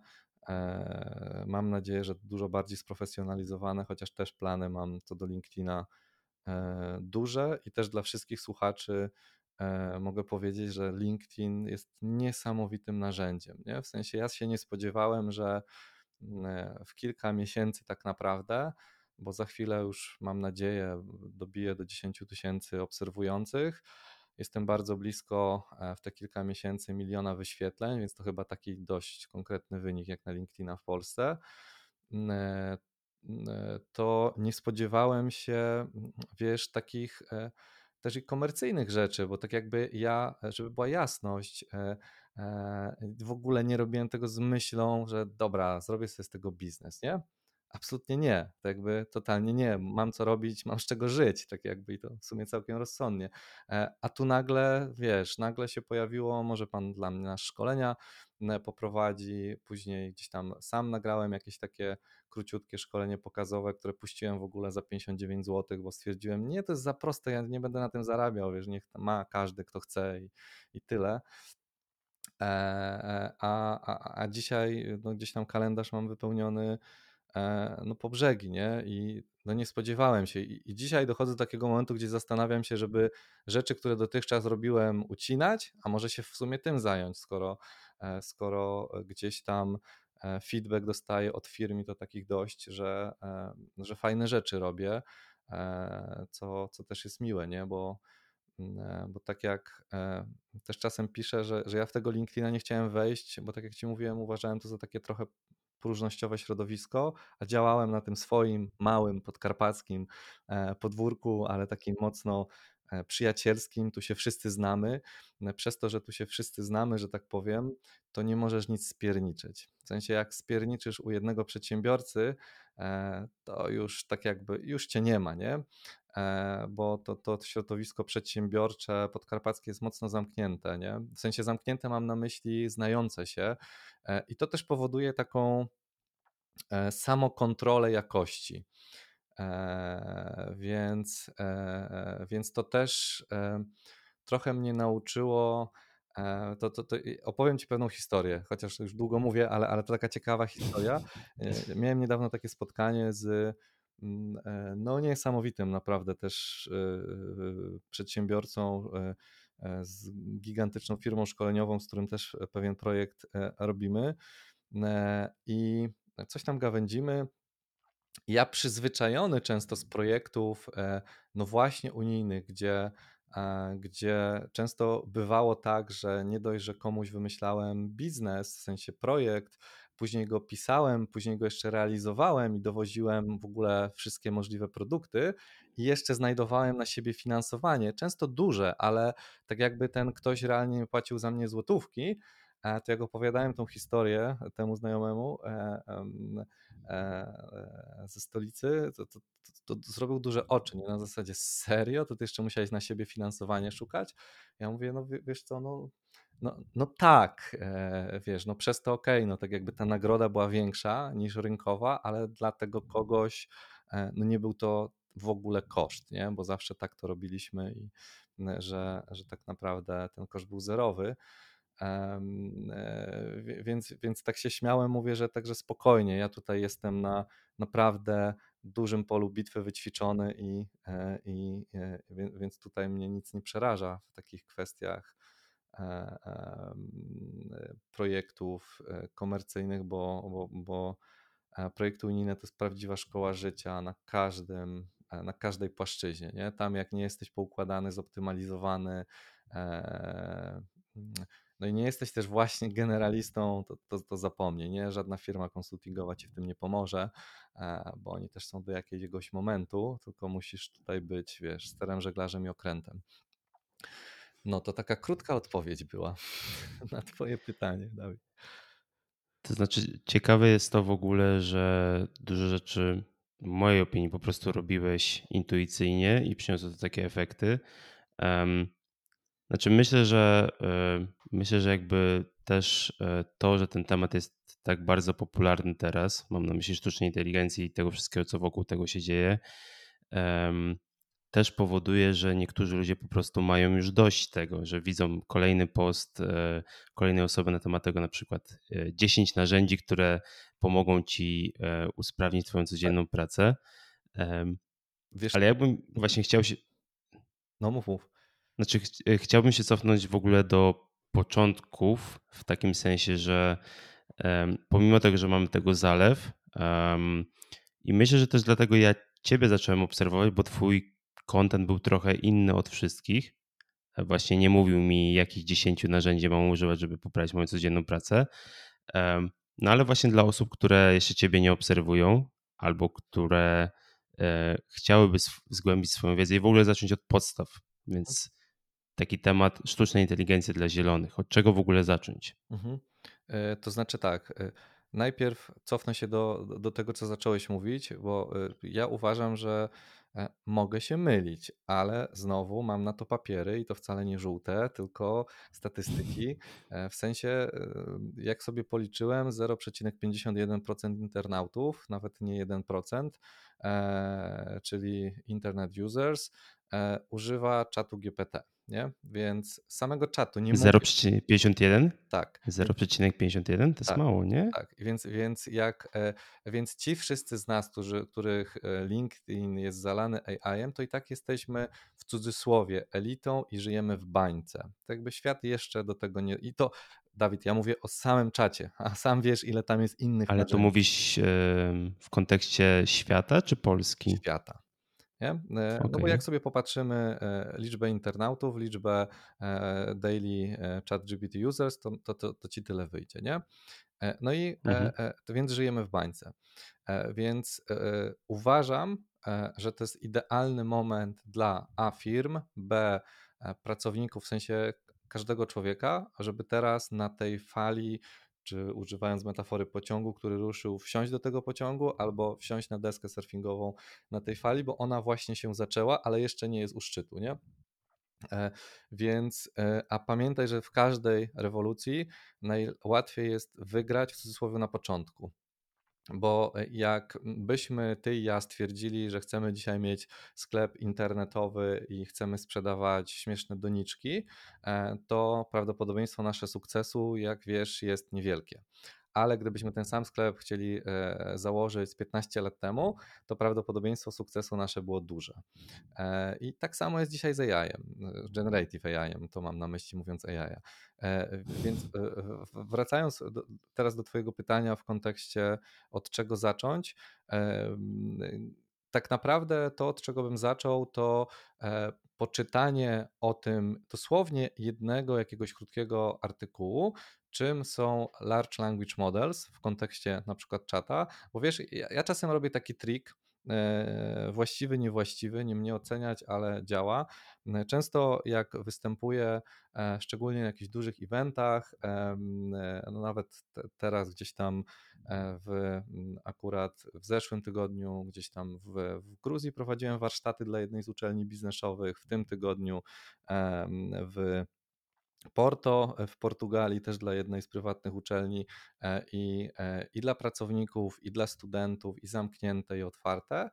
Mam nadzieję, że dużo bardziej sprofesjonalizowane, chociaż też plany mam co do LinkedIna duże i też dla wszystkich słuchaczy E, mogę powiedzieć, że LinkedIn jest niesamowitym narzędziem. Nie? W sensie ja się nie spodziewałem, że e, w kilka miesięcy tak naprawdę, bo za chwilę już mam nadzieję dobiję do 10 tysięcy obserwujących. Jestem bardzo blisko e, w te kilka miesięcy miliona wyświetleń, więc to chyba taki dość konkretny wynik jak na LinkedIna w Polsce. Mm, mm, to nie spodziewałem się, wiesz, takich też i komercyjnych rzeczy, bo tak jakby ja, żeby była jasność, e, e, w ogóle nie robiłem tego z myślą, że dobra, zrobię sobie z tego biznes, nie? Absolutnie nie, tak jakby totalnie nie. Mam co robić, mam z czego żyć, tak jakby i to w sumie całkiem rozsądnie. E, a tu nagle, wiesz, nagle się pojawiło, może pan dla mnie na szkolenia poprowadzi, później gdzieś tam sam nagrałem jakieś takie króciutkie szkolenie pokazowe, które puściłem w ogóle za 59 zł, bo stwierdziłem, nie, to jest za proste, ja nie będę na tym zarabiał, wiesz, niech ma każdy, kto chce i, i tyle. E, e, a, a, a dzisiaj no, gdzieś tam kalendarz mam wypełniony no, po brzegi, nie? I no, nie spodziewałem się. I, I dzisiaj dochodzę do takiego momentu, gdzie zastanawiam się, żeby rzeczy, które dotychczas robiłem, ucinać, a może się w sumie tym zająć, skoro, e, skoro gdzieś tam e, feedback dostaję od firm i to takich dość, że, że fajne rzeczy robię, co, co też jest miłe, nie? Bo, bo tak jak też czasem piszę, że, że ja w tego LinkedIna nie chciałem wejść, bo tak jak Ci mówiłem, uważałem to za takie trochę próżnościowe środowisko, a działałem na tym swoim małym podkarpackim e, podwórku, ale takim mocno przyjacielskim, tu się wszyscy znamy. E, przez to, że tu się wszyscy znamy, że tak powiem, to nie możesz nic spierniczyć. W sensie, jak spierniczysz u jednego przedsiębiorcy, e, to już tak jakby już cię nie ma, nie? E, bo to, to środowisko przedsiębiorcze podkarpackie jest mocno zamknięte, nie? W sensie zamknięte mam na myśli znające się e, i to też powoduje taką samokontrolę jakości. Więc, więc to też trochę mnie nauczyło. To, to, to opowiem Ci pewną historię, chociaż już długo mówię, ale, ale to taka ciekawa historia. Miałem niedawno takie spotkanie z mm, no niesamowitym naprawdę też przedsiębiorcą z gigantyczną firmą szkoleniową, z którym też pewien projekt robimy i coś tam gawędzimy. Ja przyzwyczajony często z projektów, no właśnie unijnych, gdzie gdzie często bywało tak, że nie dość, że komuś wymyślałem biznes, w sensie projekt, później go pisałem, później go jeszcze realizowałem i dowoziłem w ogóle wszystkie możliwe produkty i jeszcze znajdowałem na siebie finansowanie, często duże, ale tak jakby ten ktoś realnie nie płacił za mnie złotówki, to jak opowiadałem tą historię temu znajomemu e, e, ze stolicy, to, to, to, to zrobił duże oczy, nie? na zasadzie serio, to ty jeszcze musiałeś na siebie finansowanie szukać? Ja mówię, no wiesz co, no, no, no tak, e, wiesz, no przez to okej, okay, no tak jakby ta nagroda była większa niż rynkowa, ale dla tego kogoś no nie był to w ogóle koszt, nie? bo zawsze tak to robiliśmy i że, że tak naprawdę ten koszt był zerowy. E, więc, więc tak się śmiałem, mówię, że także spokojnie. Ja tutaj jestem na naprawdę dużym polu bitwy wyćwiczony i, e, i e, więc tutaj mnie nic nie przeraża w takich kwestiach projektów komercyjnych, bo, bo, bo projekty unijne to jest prawdziwa szkoła życia na każdym, na każdej płaszczyźnie. Nie? Tam jak nie jesteś poukładany, zoptymalizowany, no i nie jesteś też właśnie generalistą, to, to, to zapomnij, nie? Żadna firma konsultingowa ci w tym nie pomoże, e, bo oni też są do jakiegoś momentu, tylko musisz tutaj być, wiesz, sterem, żeglarzem i okrętem. No to taka krótka odpowiedź była [laughs] na twoje pytanie, Dawid. To znaczy, ciekawe jest to w ogóle, że dużo rzeczy, w mojej opinii, po prostu robiłeś intuicyjnie i przyniosło to takie efekty. Um, znaczy myślę, że e, myślę, że jakby też e, to, że ten temat jest tak bardzo popularny teraz, mam na myśli sztucznej inteligencji i tego wszystkiego, co wokół tego się dzieje, też powoduje, że niektórzy ludzie po prostu mają już dość tego, że widzą kolejny post e, kolejnej osoby na temat tego, na przykład 10 narzędzi, które pomogą ci usprawnić Twoją codzienną pracę. Wiesz, Ale ja bym właśnie chciał się. No, mów, mów. Znaczy, ch e, chciałbym się cofnąć w ogóle do początków, w takim sensie, że pomimo tego, że mamy tego zalew, i myślę, że też dlatego ja Ciebie zacząłem obserwować, bo Twój content był trochę inny od wszystkich. Właśnie nie mówił mi, jakich dziesięciu narzędzi mam używać, żeby poprawić moją codzienną pracę. No ale właśnie dla osób, które jeszcze Ciebie nie obserwują, albo które e, chciałyby zgłębić swoją wiedzę i w ogóle zacząć od podstaw. Więc taki temat sztucznej inteligencji dla zielonych. Od czego w ogóle zacząć? Mhm. E, to znaczy tak, e, najpierw cofnę się do, do tego, co zacząłeś mówić, bo e, ja uważam, że mogę się mylić, ale znowu mam na to papiery i to wcale nie żółte, tylko statystyki. W sensie, jak sobie policzyłem, 0,51% internautów, nawet nie 1%, czyli internet users, używa czatu GPT nie? Więc samego czatu nie 0,51? Tak. 0,51 to jest tak, mało, nie? Tak, więc, więc, jak, e, więc ci wszyscy z nas, którzy, których e, LinkedIn jest zalany AI-em, to i tak jesteśmy w cudzysłowie elitą i żyjemy w bańce. Tak jakby świat jeszcze do tego nie... I to, Dawid, ja mówię o samym czacie, [laughs] a sam wiesz, ile tam jest innych Ale to mówisz w kontekście świata czy Polski? Świata. Nie? Okay. No bo jak sobie popatrzymy e, liczbę internautów, liczbę e, daily e, chat GPT users, to, to, to, to ci tyle wyjdzie, nie? No i mhm. to więc żyjemy w bańce. Więc uważam, że to jest idealny moment dla A firm, B pracowników, w sensie każdego człowieka, żeby teraz na tej fali czy używając metafory pociągu, który ruszył, wsiąść do tego pociągu albo wsiąść na deskę surfingową na tej fali, bo ona właśnie się zaczęła, ale jeszcze nie jest u szczytu, nie? E, więc, e, a pamiętaj, że w każdej rewolucji najłatwiej jest wygrać w cudzysłowie na początku. Bo jak byśmy ty i ja stwierdzili, że chcemy dzisiaj mieć sklep internetowy i chcemy sprzedawać śmieszne doniczki, e, to prawdopodobieństwo nasze sukcesu, jak wiesz, jest niewielkie ale gdybyśmy ten sam sklep chcieli e, założyć 15 lat temu, to prawdopodobieństwo sukcesu nasze było duże. E, I tak samo jest dzisiaj z AI, generative AI, to mam na myśli mówiąc AI. E, więc wracając do, teraz do Twojego pytania w kontekście od czego zacząć, tak naprawdę to, od czego bym zaczął, to poczytanie o tym dosłownie jednego jakiegoś krótkiego artykułu, czym są large language models w kontekście na przykład czata, bo wiesz, ja, ja czasem robię taki trik, e, właściwy, niewłaściwy, nie mnie oceniać, ale działa. E, często jak występuję, e, szczególnie na jakichś dużych eventach, no nawet teraz gdzieś tam w, akurat w zeszłym tygodniu, gdzieś tam w, w Gruzji prowadziłem warsztaty dla jednej z uczelni biznesowych, w tym tygodniu w Porto e, w Portugalii, też dla jednej z prywatnych uczelni e, i, e, i dla pracowników, i dla studentów, i zamknięte, i otwarte.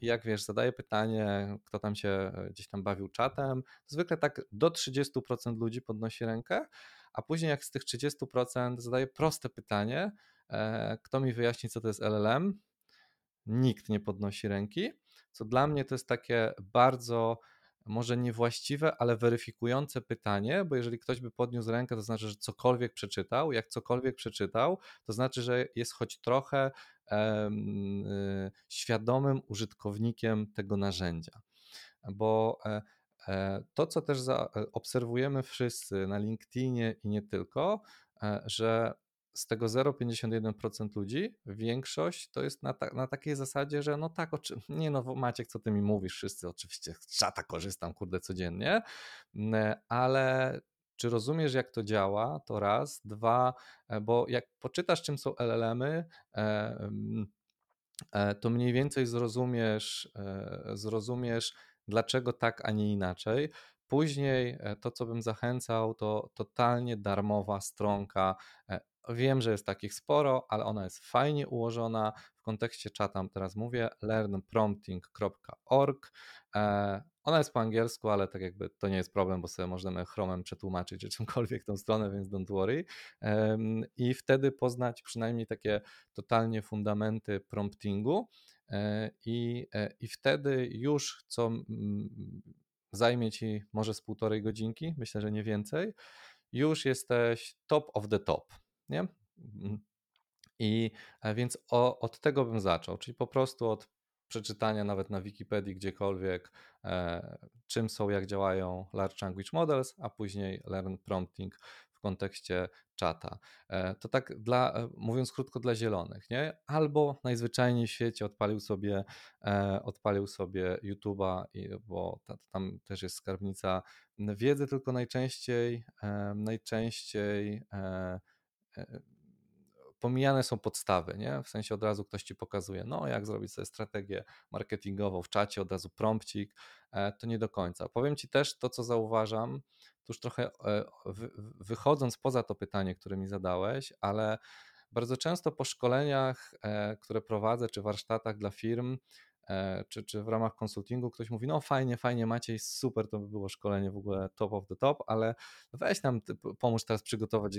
I jak wiesz, zadaję pytanie, kto tam się gdzieś tam bawił czatem. Zwykle tak do 30% ludzi podnosi rękę, a później jak z tych 30% zadaję proste pytanie, kto mi wyjaśni, co to jest LLM? Nikt nie podnosi ręki, co dla mnie to jest takie bardzo może niewłaściwe, ale weryfikujące pytanie, bo jeżeli ktoś by podniósł rękę, to znaczy, że cokolwiek przeczytał. Jak cokolwiek przeczytał, to znaczy, że jest choć trochę um, świadomym użytkownikiem tego narzędzia. Bo e, e, to, co też e, obserwujemy wszyscy na LinkedInie i nie tylko, że z tego 0,51% ludzi, większość to jest na, ta, na takiej zasadzie, że no tak, oczy, [laughs] nie no Maciek, co ty mi mówisz, wszyscy oczywiście z czata korzystam, kurde, codziennie, ale czy rozumiesz, jak to działa? To raz. Dwa, e, bo jak poczytasz, czym są LLM-y, e, e, to mniej więcej zrozumiesz, zrozumiesz, dlaczego tak, a nie inaczej. Później to, co bym zachęcał, to totalnie darmowa stronka Wiem, że jest takich sporo, ale ona jest fajnie ułożona. W kontekście czatam teraz mówię learnprompting.org. E, ona jest po angielsku, ale tak jakby to nie jest problem, bo sobie możemy Chromem przetłumaczyć czy czymkolwiek tą stronę, więc don't worry. I wtedy poznać przynajmniej takie totalnie fundamenty promptingu e, i, e, i wtedy już co zajmie Ci może z półtorej godzinki, myślę, że nie więcej, już jesteś top of the top nie? Mhm. I e, więc o, od tego bym zaczął, czyli po prostu od przeczytania nawet na Wikipedii gdziekolwiek, e, czym są, jak działają Large Language Models, a później Learn Prompting w kontekście czata. E, to tak dla, e, mówiąc krótko, dla zielonych, nie? Albo najzwyczajniej w świecie odpalił sobie, e, odpalił sobie YouTube'a, bo ta, tam też jest skarbnica wiedzy, tylko najczęściej, e, najczęściej pomijane są podstawy, nie? W sensie od razu ktoś ci pokazuje, no jak zrobić sobie strategię marketingową w czacie, od razu prompcik, e, to nie do końca. Powiem ci też to, co zauważam, to już trochę e, wychodząc poza to pytanie, które mi zadałeś, ale bardzo często po szkoleniach, które prowadzę, czy warsztatach dla firm, E, czy, czy w ramach konsultingu ktoś mówi, no fajnie, fajnie Maciej, super, to by było szkolenie w ogóle top of the top, ale weź nam, pomóż teraz przygotować,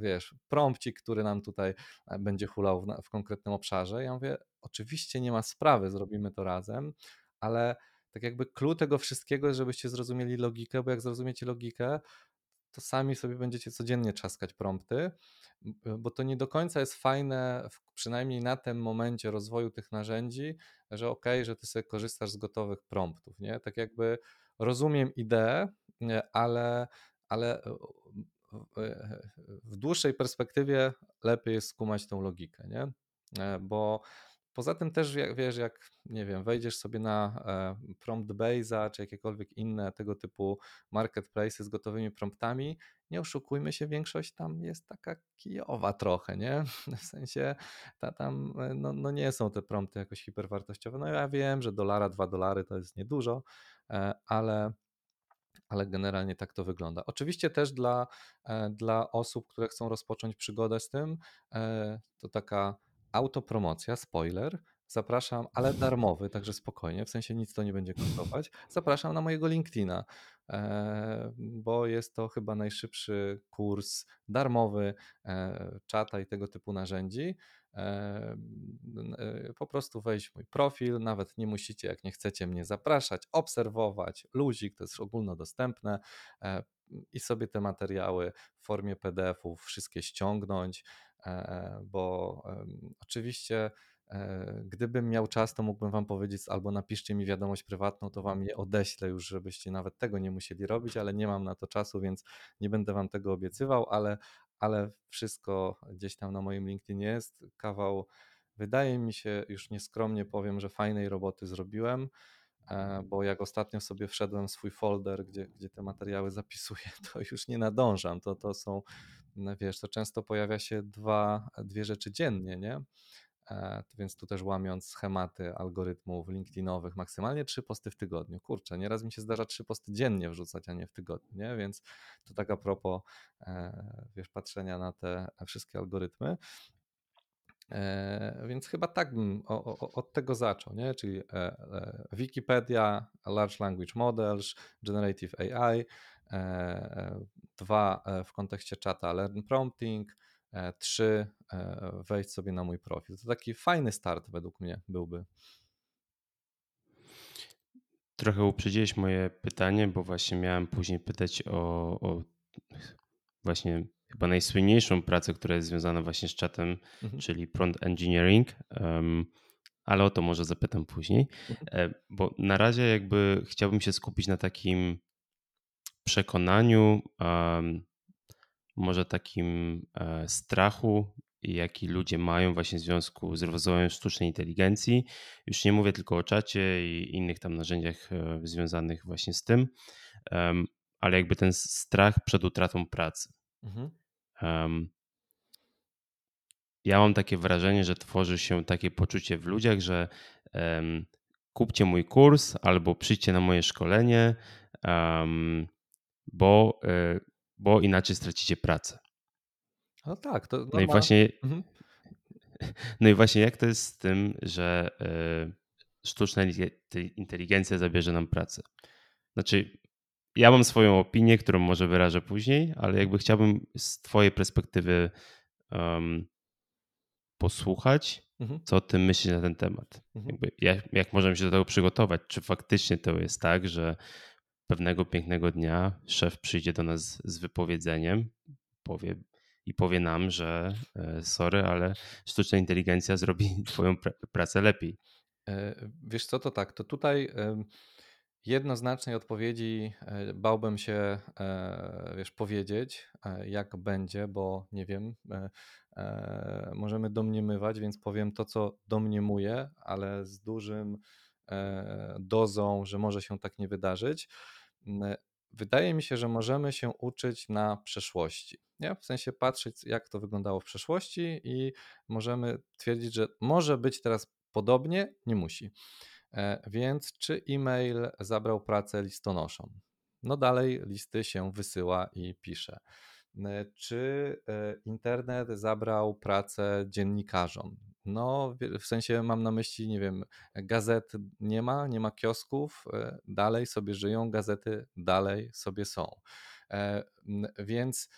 wiesz, prompcik, który nam tutaj e, będzie hulał w, w konkretnym obszarze. Ja mówię, oczywiście nie ma sprawy, zrobimy to razem, ale tak jakby clue tego wszystkiego żebyście zrozumieli logikę, bo jak zrozumiecie logikę, to sami sobie będziecie codziennie trzaskać prompty, bo to nie do końca jest fajne, przynajmniej na tym momencie rozwoju tych narzędzi, że ok, że ty sobie korzystasz z gotowych promptów, nie? Tak jakby rozumiem ideę, ale, ale w dłuższej perspektywie lepiej jest skumać tą logikę, nie? E, bo Poza tym też jak wiesz, jak nie wiem, wejdziesz sobie na e, Prompt czy jakiekolwiek inne tego typu marketplace z gotowymi promptami, nie oszukujmy się, większość tam jest taka kijowa trochę, nie? [laughs] W sensie ta, tam e, no, no nie są te prompty jakoś hiperwartościowe. No ja wiem, że dolara, dwa dolary to jest niedużo, e, ale ale generalnie tak to wygląda. Oczywiście też dla, e, dla osób, które chcą rozpocząć przygodę z tym, to taka autopromocja, spoiler. Zapraszam, ale darmowy, także spokojnie, w sensie nic to nie będzie kosztować. Zapraszam na mojego LinkedIna, e, bo jest to chyba najszybszy kurs darmowy czata i tego typu narzędzi. Po prostu wejść w mój profil, nawet nie musicie, jak nie chcecie mnie zapraszać, obserwować, luzik, to jest ogólnodostępne e, i sobie te materiały w formie PDF-ów wszystkie ściągnąć, e, bo oczywiście e, gdybym miał czas, to mógłbym wam powiedzieć albo napiszcie mi wiadomość prywatną, to wam je odeślę już, żebyście nawet tego nie musieli robić, ale nie mam na to czasu, więc nie będę wam tego obiecywał, ale, ale wszystko gdzieś tam na moim LinkedInie jest. Kawał, wydaje mi się, już nieskromnie powiem, że fajnej roboty zrobiłem, e, bo jak ostatnio sobie wszedłem w swój folder, gdzie, gdzie te materiały zapisuję, [laughs] to już nie nadążam. To, to są, wiesz, to często pojawia się dwa, dwie rzeczy dziennie, nie? E, więc tu też łamiąc schematy algorytmów LinkedInowych, maksymalnie trzy posty w tygodniu. Kurczę, nieraz mi się zdarza trzy posty dziennie wrzucać, a nie w tygodniu, nie? Więc to tak a propos, e, wiesz, patrzenia na te wszystkie algorytmy. E, więc chyba tak bym od tego zaczął, nie? czyli Wikipedia, Large Language Models, Generative AI, dwa w kontekście czata Learn Prompting, E, trzy, e, wejść sobie na mój profil. To taki fajny start według mnie byłby. Trochę uprzedziłeś moje pytanie, bo właśnie miałem później pytać o, o właśnie chyba najsłynniejszą pracę, która jest związana właśnie z czatem, mhm. czyli prompt engineering, um, ale o to może zapytam później, mhm. E, bo na razie jakby chciałbym się skupić na takim przekonaniu, może takim e, strachu, jaki ludzie mają właśnie w związku z rozwojem sztucznej inteligencji. Już nie mówię tylko o czacie i innych tam narzędziach e, związanych właśnie z tym, ale jakby ten strach przed utratą pracy. Mhm. Ja mam takie wrażenie, że tworzy się takie poczucie w ludziach, że kupcie mój kurs albo przyjdźcie na moje szkolenie, um, bo y, bo inaczej stracicie pracę. No tak, to no i właśnie, mhm. [laughs] no i właśnie jak to jest z tym, że y, sztuczna inteligencja zabierze nam pracę? Znaczy, ja mam swoją opinię, którą może wyrażę później, ale jakby chciałbym z Twojej perspektywy um, posłuchać, mhm. co ty myślisz na ten temat. Mhm. Jak, jak możemy się do tego przygotować? Czy faktycznie to jest tak, że pewnego pięknego dnia szef przyjdzie do nas z wypowiedzeniem powie, i powie nam, że e, sorry, ale sztuczna inteligencja zrobi [laughs] twoją pr pracę lepiej. E, wiesz co, to tak, to tutaj jednoznacznej odpowiedzi e, bałbym się, wiesz, powiedzieć, jak będzie, bo nie wiem, możemy domniemywać, więc powiem to, co domniemuję, ale z dużym dozą, że może się tak nie wydarzyć. Wydaje mi się, że możemy się uczyć na przeszłości. Nie? W sensie patrzeć, jak to wyglądało w przeszłości, i możemy twierdzić, że może być teraz podobnie, nie musi. E, więc czy e-mail zabrał pracę listonoszom? No dalej listy się wysyła i pisze. E, czy e, internet zabrał pracę dziennikarzom? No, w sensie mam na myśli, nie wiem, gazet nie ma, nie ma kiosków, e, dalej sobie żyją, gazety dalej sobie są. Więc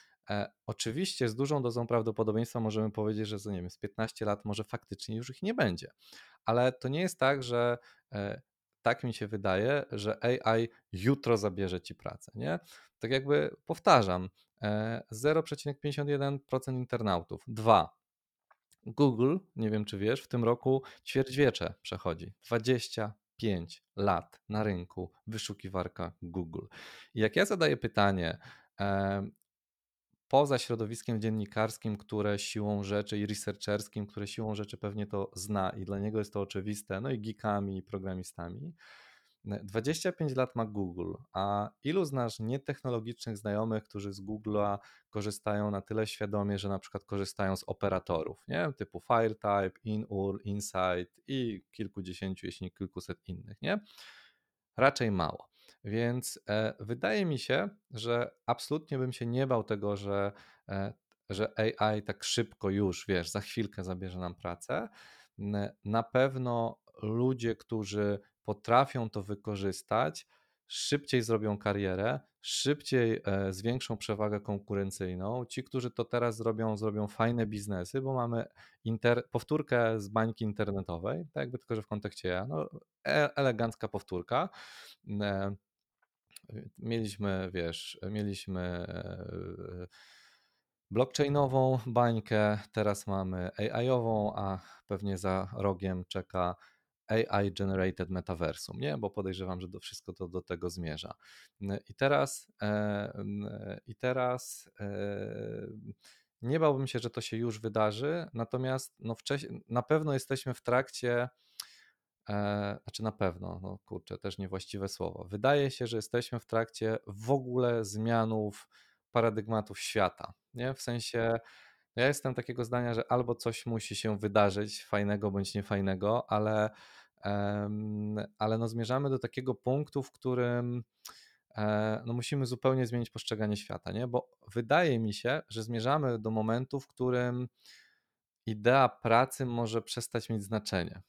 oczywiście z dużą dozą prawdopodobieństwa możemy powiedzieć, że nie wiem, z 15 lat może faktycznie już ich nie będzie. Ale to nie jest tak, że tak mi się wydaje, że AI jutro zabierze ci pracę, nie? Tak jakby powtarzam, 0,51% internautów. Dwa. Google, nie wiem czy wiesz, w tym roku ćwierćwiecze przechodzi. 25 lat na rynku wyszukiwarka Google. I jak ja zadaję pytanie, poza środowiskiem dziennikarskim, które siłą rzeczy i researcherskim, które siłą rzeczy pewnie to zna i dla niego jest to oczywiste, no i geekami i programistami. 25 lat ma Google, a ilu znasz nietechnologicznych znajomych, którzy z Google'a korzystają na tyle świadomie, że na przykład korzystają z operatorów, nie? typu FireType, InUR, Insight i kilkudziesięciu, jeśli nie kilkuset innych, nie? Raczej mało. Więc e, wydaje mi się, że absolutnie bym się nie bał tego, że, e, że AI tak szybko już, wiesz, za chwilkę zabierze nam pracę. Na pewno ludzie, którzy potrafią to wykorzystać, szybciej zrobią karierę, szybciej e, zwiększą przewagę konkurencyjną. Ci, którzy to teraz zrobią, zrobią fajne biznesy, bo mamy inter, powtórkę z bańki internetowej, tak jakby tylko, że w kontekście no, e, elegancka powtórka. E, mieliśmy, wiesz, mieliśmy blockchainową bańkę, teraz mamy AI-ową, a pewnie za rogiem czeka AI generated metaversum, nie? Bo podejrzewam, że to wszystko to do tego zmierza. I teraz e, i teraz e, nie bałbym się, że to się już wydarzy, natomiast no na pewno jesteśmy w trakcie e, znaczy na pewno, no kurczę, też niewłaściwe słowo. Wydaje się, że jesteśmy w trakcie w ogóle zmianów paradygmatów świata, nie? W sensie ja jestem takiego zdania, że albo coś musi się wydarzyć fajnego bądź niefajnego, ale ale no zmierzamy do takiego punktu, w którym e, no musimy zupełnie zmienić postrzeganie świata, nie? Bo wydaje mi się, że zmierzamy do momentu, w którym idea pracy może przestać mieć znaczenie,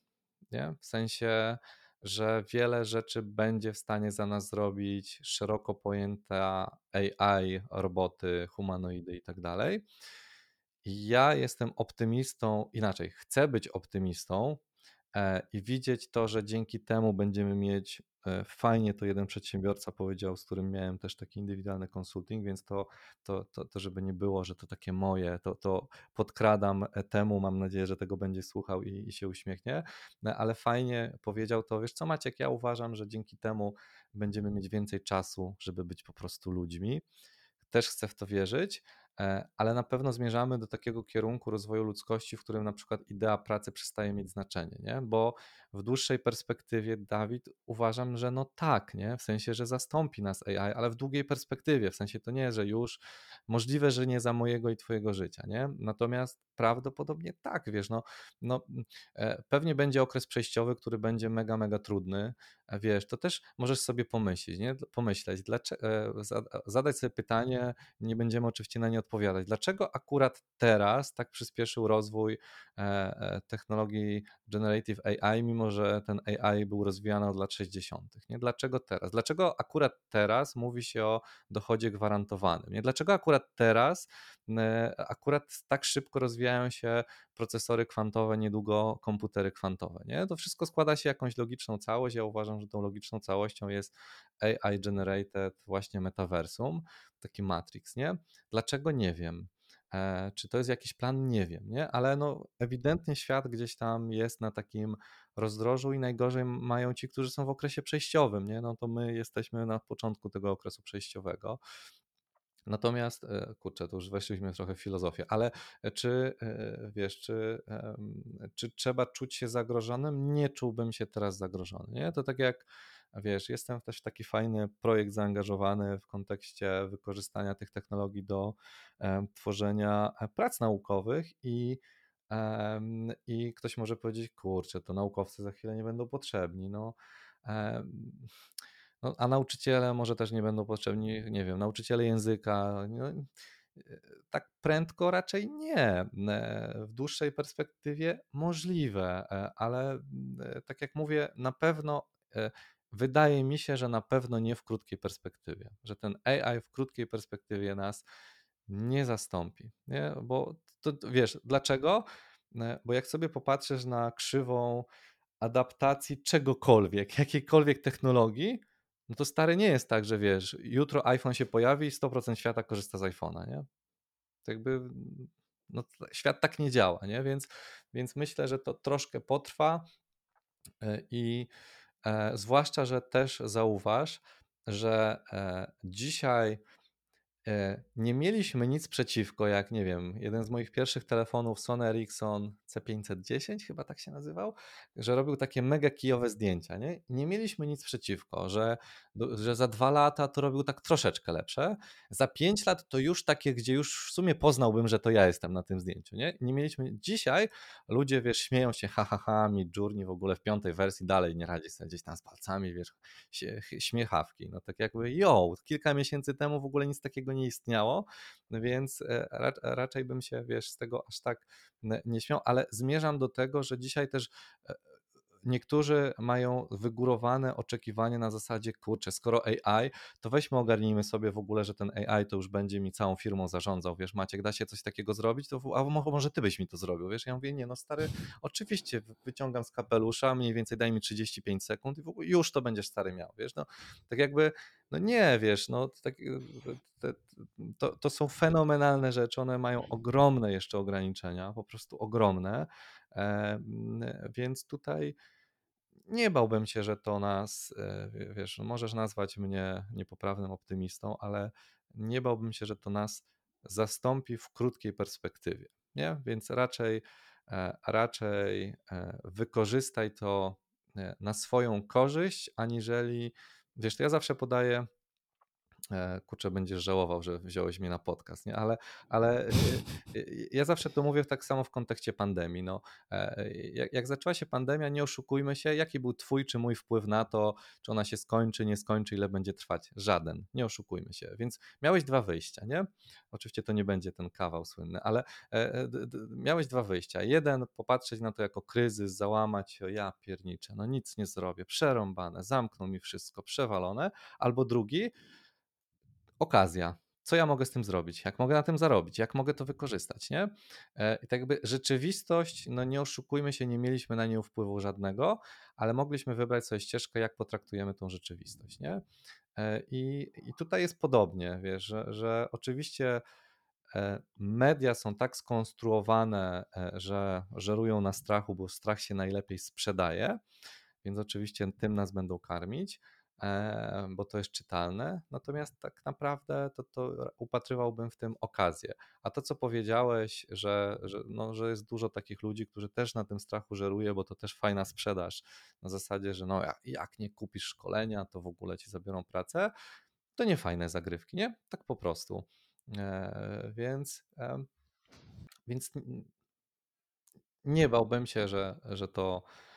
nie? W sensie, że wiele rzeczy będzie w stanie za nas zrobić szeroko pojęta AI, roboty, humanoidy i tak dalej. Ja jestem optymistą, inaczej, chcę być optymistą, i widzieć to, że dzięki temu będziemy mieć e, fajnie, to jeden przedsiębiorca powiedział, z którym miałem też taki indywidualny konsulting, więc to, to, to, to żeby nie było, że to takie moje, to, to podkradam e, temu, mam nadzieję, że tego będzie słuchał i, i się uśmiechnie, ale fajnie powiedział to, wiesz co Maciek, ja uważam, że dzięki temu będziemy mieć więcej czasu, żeby być po prostu ludźmi. Też chcę w to wierzyć, E, ale na pewno zmierzamy do takiego kierunku rozwoju ludzkości, w którym na przykład idea pracy przestaje mieć znaczenie, nie? bo w dłuższej perspektywie, Dawid, uważam, że no tak, nie? w sensie, że zastąpi nas AI, ale w długiej perspektywie, w sensie to nie, że już możliwe, że nie za mojego i twojego życia, nie? Natomiast prawdopodobnie tak, wiesz, no, no e, pewnie będzie okres przejściowy, który będzie mega, mega trudny, wiesz, to też możesz sobie pomyśleć, nie? Pomyśleć, dlaczego, e, zadać sobie pytanie, nie będziemy oczywiście na nie odpowiadać, dlaczego akurat teraz tak przyspieszył rozwój e, technologii generative AI, mimo że ten AI był rozwijany od lat 60., nie? Dlaczego teraz? Dlaczego akurat teraz mówi się o dochodzie gwarantowanym, nie? Dlaczego akurat teraz akurat tak szybko rozwijają się procesory kwantowe, niedługo komputery kwantowe. Nie? To wszystko składa się jakąś logiczną całość. Ja uważam, że tą logiczną całością jest AI generated właśnie metaversum, taki matrix, nie? Dlaczego nie wiem. E, czy to jest jakiś plan? Nie wiem, nie? ale no, ewidentnie świat gdzieś tam jest na takim rozdrożu i najgorzej mają ci, którzy są w okresie przejściowym. Nie? No to my jesteśmy na początku tego okresu przejściowego. Natomiast, e, kurczę, to już weszliśmy trochę w filozofię, ale czy e, wiesz, czy, czy trzeba czuć się zagrożonym? Nie czułbym się teraz zagrożony. Nie? To tak jak wiesz, jestem też w taki fajny projekt zaangażowany w kontekście wykorzystania tych technologii do tworzenia e, prac naukowych i i ktoś może powiedzieć, kurczę, to naukowcy za chwilę nie będą potrzebni. No, no, a nauczyciele może też nie będą potrzebni, nie wiem, nauczyciele języka. No, tak prędko raczej nie. E, w dłuższej perspektywie możliwe, e, ale e, tak jak mówię, na pewno wydaje mi się, że na pewno nie w krótkiej perspektywie, że ten AI w krótkiej perspektywie nas nie zastąpi. Nie? Bo to, wiesz, dlaczego? Bo jak sobie popatrzysz na krzywą adaptacji czegokolwiek, jakiejkolwiek technologii, no to stary nie jest tak, że wiesz, jutro iPhone się pojawi i 100% świata korzysta z iPhone'a, nie? To jakby no, świat tak nie działa, nie? Więc, więc myślę, że to troszkę potrwa e, i e, zwłaszcza, że też zauważ, że e, dzisiaj nie mieliśmy nic przeciwko, jak nie wiem, jeden z moich pierwszych telefonów Sony Ericsson C510 chyba tak się nazywał, że robił takie mega kijowe zdjęcia, nie? Nie mieliśmy nic przeciwko, że, że za dwa lata to robił tak troszeczkę lepsze, za pięć lat to już takie, gdzie już w sumie poznałbym, że to ja jestem na tym zdjęciu, nie? Nie mieliśmy, dzisiaj ludzie, wiesz, śmieją się, ha, ha, ha, mi Journey w ogóle w piątej wersji dalej nie radzi sobie gdzieś tam z palcami, wiesz, śmiechawki, no tak jakby, yo, kilka miesięcy temu w ogóle nic takiego nie istniało, więc e, raczej bym się, wiesz, z tego aż tak nie śmiał, ale zmierzam do tego, że dzisiaj też e, niektórzy mają wygórowane oczekiwanie na zasadzie, kurczę, skoro AI, to weźmy ogarnijmy sobie w ogóle, że ten AI to już będzie mi całą firmą zarządzał, wiesz, Maciek, da się coś takiego zrobić, to a może ty byś mi to zrobił, wiesz, ja mówię, nie no stary, oczywiście wyciągam z kapelusza, mniej więcej daj mi 35 sekund i w ogóle już to będziesz stary miał, wiesz, no, tak jakby, no nie, wiesz, no, tak, to, to są fenomenalne rzeczy, one mają ogromne jeszcze ograniczenia, po prostu ogromne, więc tutaj nie bałbym się, że to nas, e, wiesz, możesz nazwać mnie niepoprawnym optymistą, ale nie bałbym się, że to nas zastąpi w krótkiej perspektywie. Nie? Więc raczej, e, raczej e, wykorzystaj to na swoją korzyść, aniżeli, wiesz, to ja zawsze podaję kurczę, będziesz żałował, że wziąłeś mnie na podcast, nie? Ale, ale e, e, ja zawsze to mówię tak samo w kontekście pandemii. No, jak, jak zaczęła się pandemia, nie oszukujmy się, jaki był twój czy mój wpływ na to, czy ona się skończy, nie skończy, ile będzie trwać? Żaden, nie oszukujmy się. Więc miałeś dwa wyjścia, nie? Oczywiście to nie będzie ten kawał słynny, ale miałeś dwa wyjścia. Jeden, popatrzeć na to jako kryzys, załamać się, ja pierniczę, no nic nie zrobię, przerąbane, zamknął mi wszystko, przewalone, albo drugi, okazja. Co ja mogę z tym zrobić? Jak mogę na tym zarobić? Jak mogę to wykorzystać? Nie? E, I tak jakby rzeczywistość, no nie oszukujmy się, nie mieliśmy na nią wpływu żadnego, ale mogliśmy wybrać sobie ścieżkę, jak potraktujemy tą rzeczywistość. Nie? E, I, i tutaj jest podobnie, wiesz, że, że oczywiście e, media są tak skonstruowane, że żerują na strachu, bo strach się najlepiej sprzedaje, więc oczywiście tym nas będą karmić bo to jest czytalne. Natomiast tak naprawdę to, to upatrywałbym w tym okazję. A to, co powiedziałeś, że, że, no, że jest dużo takich ludzi, którzy też na tym strachu żeruje, bo to też fajna sprzedaż. Na zasadzie, że no, jak nie kupisz szkolenia, to w ogóle ci zabiorą pracę. To nie fajne zagrywki, nie? Tak po prostu. E, więc, e, więc nie bałbym się, że, że to E,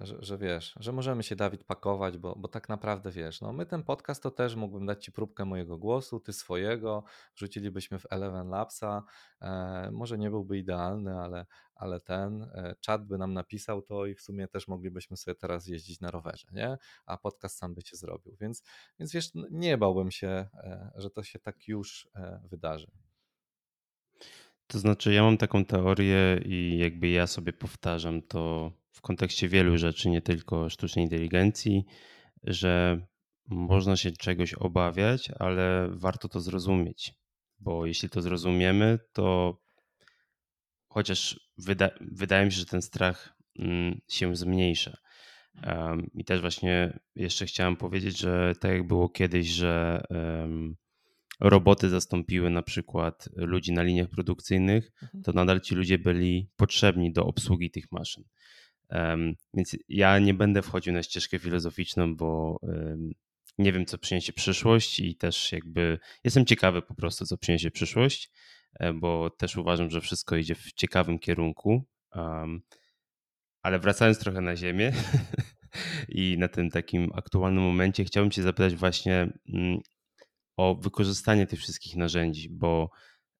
że, że, wiesz, że możemy się Dawid pakować, bo, bo tak naprawdę wiesz, no my ten podcast to też mógłbym dać Ci próbkę mojego głosu, Ty swojego, wrzucilibyśmy w Eleven Labsa, e, może nie byłby idealny, ale, ale ten e, czat by nam napisał to i w sumie też moglibyśmy sobie teraz jeździć na rowerze, nie? A podcast sam by się zrobił, więc, więc wiesz, nie bałbym się, e, że to się tak już e, wydarzy. To znaczy, ja mam taką teorię i jakby ja sobie powtarzam to w kontekście wielu rzeczy, nie tylko sztucznej inteligencji, że można się czegoś obawiać, ale warto to zrozumieć, bo jeśli to zrozumiemy, to chociaż wyda wydaje mi się, że ten strach mm, się zmniejsza. I też właśnie jeszcze chciałem powiedzieć, że tak jak było kiedyś, że roboty zastąpiły na przykład ludzi na liniach produkcyjnych, mhm. to nadal ci ludzie byli potrzebni do obsługi tych maszyn. Więc ja nie będę wchodził na ścieżkę filozoficzną, bo nie wiem, co przyniesie przyszłość i też jakby jestem ciekawy po prostu, co przyniesie przyszłość, e, bo też uważam, że wszystko idzie w ciekawym kierunku. Ale wracając trochę na ziemię [laughs] i na tym takim aktualnym momencie, chciałbym Cię zapytać właśnie mm, o wykorzystanie tych wszystkich narzędzi, bo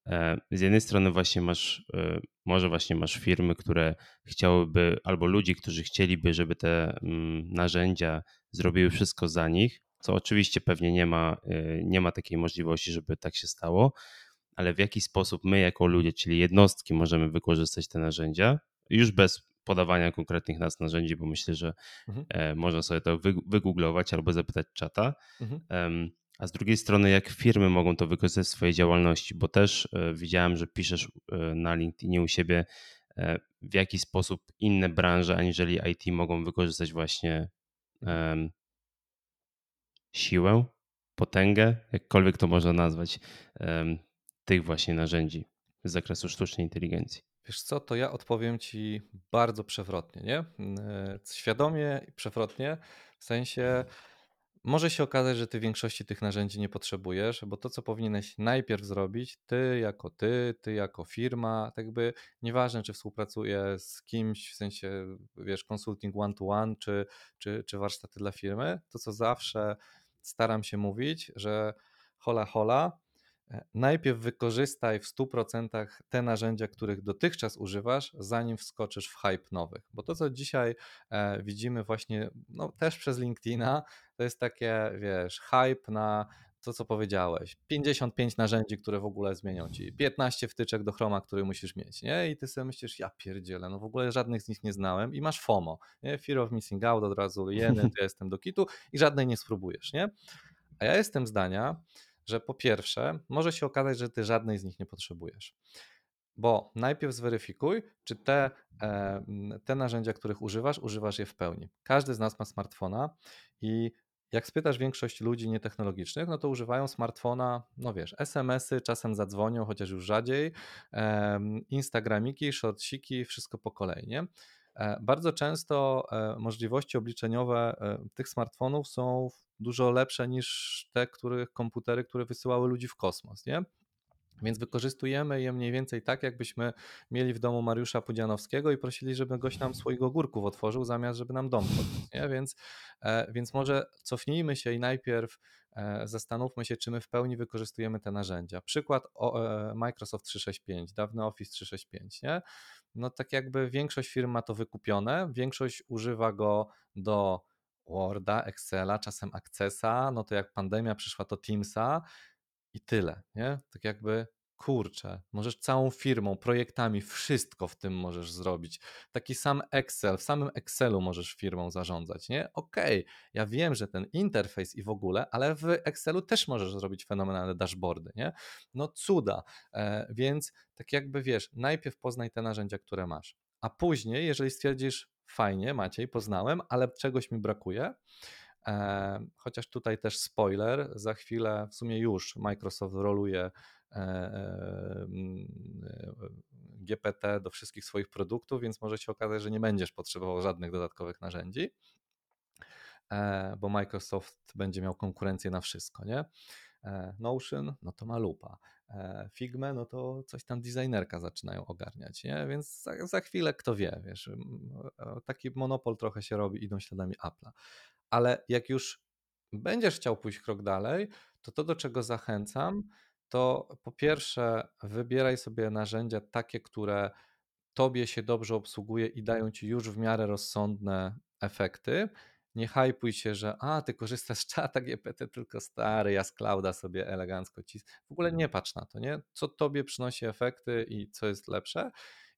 e, z jednej strony właśnie masz, e, może właśnie masz firmy, które chciałyby, albo ludzi, którzy chcieliby, żeby te mm, narzędzia zrobiły wszystko za nich, co oczywiście pewnie nie ma, e, nie ma takiej możliwości, żeby tak się stało, ale w jaki sposób my jako ludzie, czyli jednostki możemy wykorzystać te narzędzia, już bez podawania konkretnych nas narzędzi, bo myślę, że mhm. można sobie to wygooglować albo zapytać czata. Mhm a z drugiej strony, jak firmy mogą to wykorzystać w swojej działalności, bo też e, widziałem, że piszesz e, na LinkedInie u siebie, e, w jaki sposób inne branże aniżeli IT mogą wykorzystać właśnie siłę potęgę, jakkolwiek to można nazwać, tych właśnie narzędzi z zakresu sztucznej inteligencji? Wiesz co, to ja odpowiem ci bardzo przewrotnie, nie? Świadomie i przewrotnie, w sensie może się okazać, że ty większości tych narzędzi nie potrzebujesz, bo to, co powinieneś najpierw zrobić, ty jako ty, ty jako firma, tak jakby nieważne, czy współpracuję z kimś, w sensie, wiesz, consulting one-to-one, czy, czy, czy warsztaty dla firmy, to co zawsze staram się mówić, że hola hola, najpierw wykorzystaj w 100% te narzędzia, których dotychczas używasz, zanim wskoczysz w hype nowych. Bo to, co dzisiaj e, widzimy właśnie, no też przez LinkedIna, to jest takie, wiesz, hype na to, co powiedziałeś. 55 narzędzi, które w ogóle zmienią ci. 15 wtyczek do Chroma, które musisz mieć, nie? I ty sobie myślisz, ja pierdzielę, no w ogóle żadnych z nich nie znałem i masz FOMO, nie? Fear of missing out, od razu [laughs] to ja jestem do kitu i żadnej nie spróbujesz, nie? A ja jestem zdania, że po pierwsze, może się okazać, że ty żadnej z nich nie potrzebujesz. Bo najpierw zweryfikuj, czy te, e, te narzędzia, których używasz, używasz je w pełni. Każdy z nas ma smartfona i jak spytasz większość ludzi nietechnologicznych, no to używają smartfona, no wiesz, SMS-y, czasem zadzwonią, chociaż już rzadziej, Instagramiki, shortsiki, wszystko po kolei, nie? E, bardzo często e, możliwości obliczeniowe tych smartfonów są dużo lepsze niż te których komputery, które wysyłały ludzi w kosmos, nie? Więc wykorzystujemy je mniej więcej tak, jakbyśmy mieli w domu Mariusza Pudzianowskiego i prosili, żeby goś nam swoich ogórków otworzył, zamiast żeby nam dom podniósł. Nie? Więc, e, więc może cofnijmy się i najpierw e, zastanówmy się, czy my w pełni wykorzystujemy te narzędzia. Przykład e, Microsoft 365, dawny Office 365. Nie? No tak jakby większość firm ma to wykupione, większość używa go do Worda, Excela, czasem Accessa, no to jak pandemia przyszła, to Teamsa i tyle, nie? Tak jakby kurczę, możesz całą firmą, projektami, wszystko w tym możesz zrobić. Taki sam Excel, w samym Excelu możesz firmą zarządzać, nie? Okej, okay, ja wiem, że ten interfejs i w ogóle, ale w Excelu też możesz zrobić fenomenalne dashboardy, nie? No cuda, e, więc tak jakby wiesz, najpierw poznaj te narzędzia, które masz, a później, jeżeli stwierdzisz, fajnie, Maciej, poznałem, ale czegoś mi brakuje. E, chociaż tutaj też spoiler, za chwilę, w sumie już Microsoft roluje GPT do wszystkich swoich produktów, więc może się okazać, że nie będziesz potrzebował żadnych dodatkowych narzędzi, bo Microsoft będzie miał konkurencję na wszystko, nie? Notion, no to ma lupa. E, Figmę, no to coś tam designerka zaczynają ogarniać, nie? Więc za, za chwilę kto wie, wiesz, taki monopol trochę się robi, idą śladami Apple'a. Ale jak już będziesz chciał pójść krok dalej, to to, do czego zachęcam, to po pierwsze wybieraj sobie narzędzia takie, które tobie się dobrze obsługuje i dają ci już w miarę rozsądne efekty, nie hypuj się, że a, ty korzystasz z czata GPT, tylko stary, ja z clouda sobie elegancko cis. W ogóle nie patrz na to, nie? Co tobie przynosi efekty i co jest lepsze.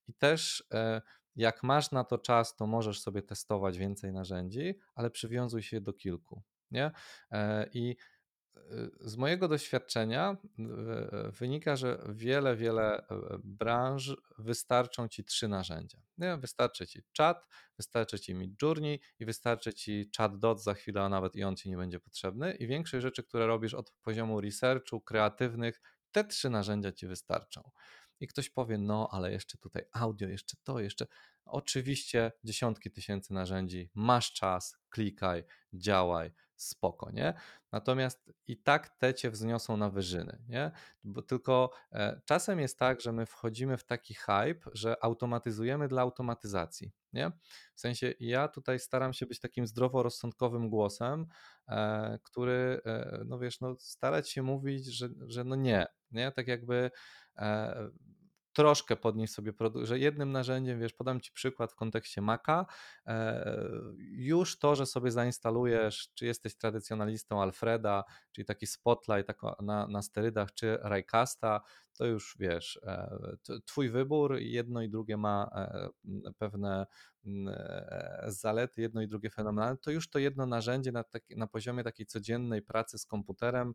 I też e, jak masz na to czas, to możesz sobie testować więcej narzędzi, ale przywiązuj się do kilku, nie? E, I z mojego doświadczenia wynika, że wiele, wiele e, branż wystarczą ci trzy narzędzia. Wystarczy ci czat, wystarczy ci Midjourney i wystarczy ci chatbot za chwilę, a nawet i on ci nie będzie potrzebny. I większość rzeczy, które robisz od poziomu researchu, kreatywnych, te trzy narzędzia ci wystarczą. I ktoś powie, no ale jeszcze tutaj audio, jeszcze to, jeszcze. Oczywiście dziesiątki tysięcy narzędzi, masz czas, klikaj, działaj spoko, nie? Natomiast i tak te cię wzniosą na wyżyny, nie? Bo tylko e, czasem jest tak, że my wchodzimy w taki hype, że automatyzujemy dla automatyzacji, nie? W sensie ja tutaj staram się być takim zdroworozsądkowym głosem, e, który, e, no wiesz, no starać się mówić, że, że no nie, nie? Tak jakby troszkę podnieść sobie produkt, że jednym narzędziem, wiesz, podam Ci przykład w kontekście Maca, e, już to, że sobie zainstalujesz, czy jesteś tradycjonalistą Alfreda, czyli taki Spotlight na, na sterydach, czy Raycasta, to już wiesz, e, Twój wybór, jedno i drugie ma e, pewne zalety, jedno i drugie fenomenalne, to już to jedno narzędzie na, taki, na poziomie takiej codziennej pracy z komputerem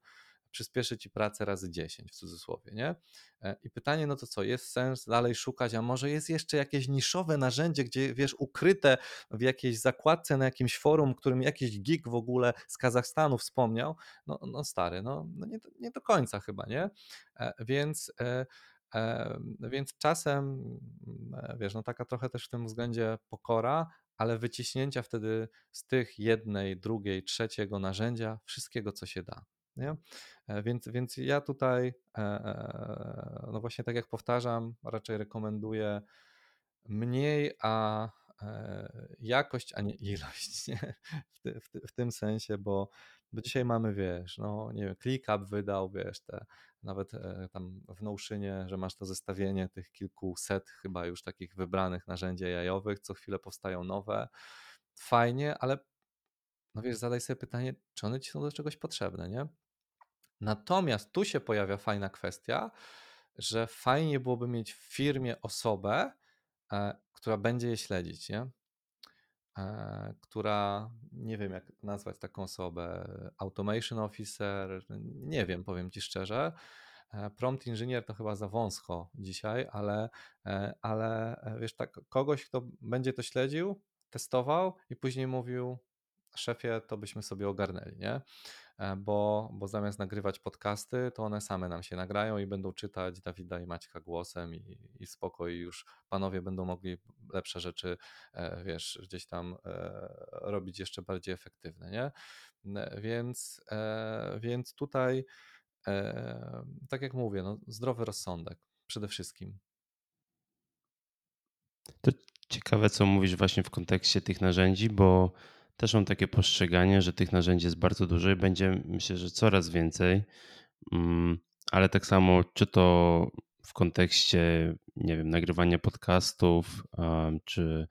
przyspieszy ci pracę razy 10 w cudzysłowie, nie? E, I pytanie, no to co, jest sens dalej szukać, a może jest jeszcze jakieś niszowe narzędzie, gdzie wiesz, ukryte w jakiejś zakładce na jakimś forum, którym jakiś geek w ogóle z Kazachstanu wspomniał, no, no stary, no, no nie, nie do końca chyba, nie? E, więc więc czasem, mm, wiesz, no taka trochę też w tym względzie pokora, ale wyciśnięcia wtedy z tych jednej, drugiej, trzeciego narzędzia wszystkiego, co się da. Nie? E, więc, więc ja tutaj, e, e, no właśnie tak jak powtarzam, raczej rekomenduję mniej, a jakość, a nie ilość. [laughs] Nie? W, ty, w, ty, w tym sensie, bo bo dzisiaj mamy, wiesz, no nie wiem, ClickUp wydał, wiesz, te, nawet e, tam w Notionie, że masz to zestawienie tych kilkuset chyba już takich wybranych narzędzi jajowych, co chwilę powstają nowe. Fajnie, ale no wiesz, zadaj sobie pytanie, czy one ci są do czegoś potrzebne, nie? Natomiast tu się pojawia fajna kwestia, że fajnie byłoby mieć w firmie osobę, e, która będzie je śledzić, nie? E, która nie wiem, jak nazwać taką osobę, automation officer, nie wiem, powiem ci szczerze. E, prompt engineer to chyba za wąsko dzisiaj, ale, ale wiesz, tak, kogoś, kto będzie to śledził, testował i później mówił, szefie, to byśmy sobie ogarnęli, nie? E, bo, bo zamiast nagrywać podcasty, to one same nam się nagrają i będą czytać Dawida i Maćka głosem i, i spoko i już panowie będą mogli lepsze rzeczy, e, wiesz, gdzieś tam e, robić jeszcze bardziej efektywne, nie? Więc, więc tutaj, tak jak mówię, no, zdrowy rozsądek przede wszystkim. To ciekawe, co mówisz właśnie w kontekście tych narzędzi, bo też mam takie postrzeganie, że tych narzędzi jest bardzo dużo i będzie myślę, że coraz więcej. Mm, ale tak samo, czy to w kontekście, nie wiem, nagrywania podcastów, czy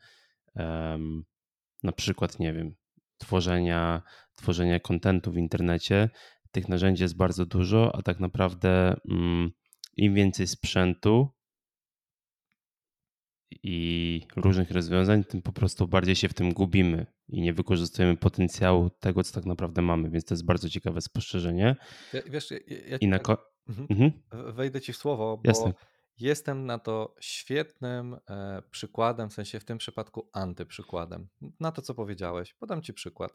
na przykład, nie wiem, tworzenia, tworzenia kontentu w internecie, tych narzędzi jest bardzo dużo, a tak naprawdę mm, im więcej sprzętu, i różnych rozwiązań, tym po prostu bardziej się w tym gubimy i nie wykorzystujemy potencjału tego, co tak naprawdę mamy. Więc to jest bardzo ciekawe spostrzeżenie. Ja, wiesz, ja, ja I na ko- mhm. Mhm. Wejdę ci w słowo, bo Jasne. jestem na to świetnym e, przykładem, w sensie w tym przypadku antyprzykładem. Na to, co powiedziałeś. Podam ci przykład.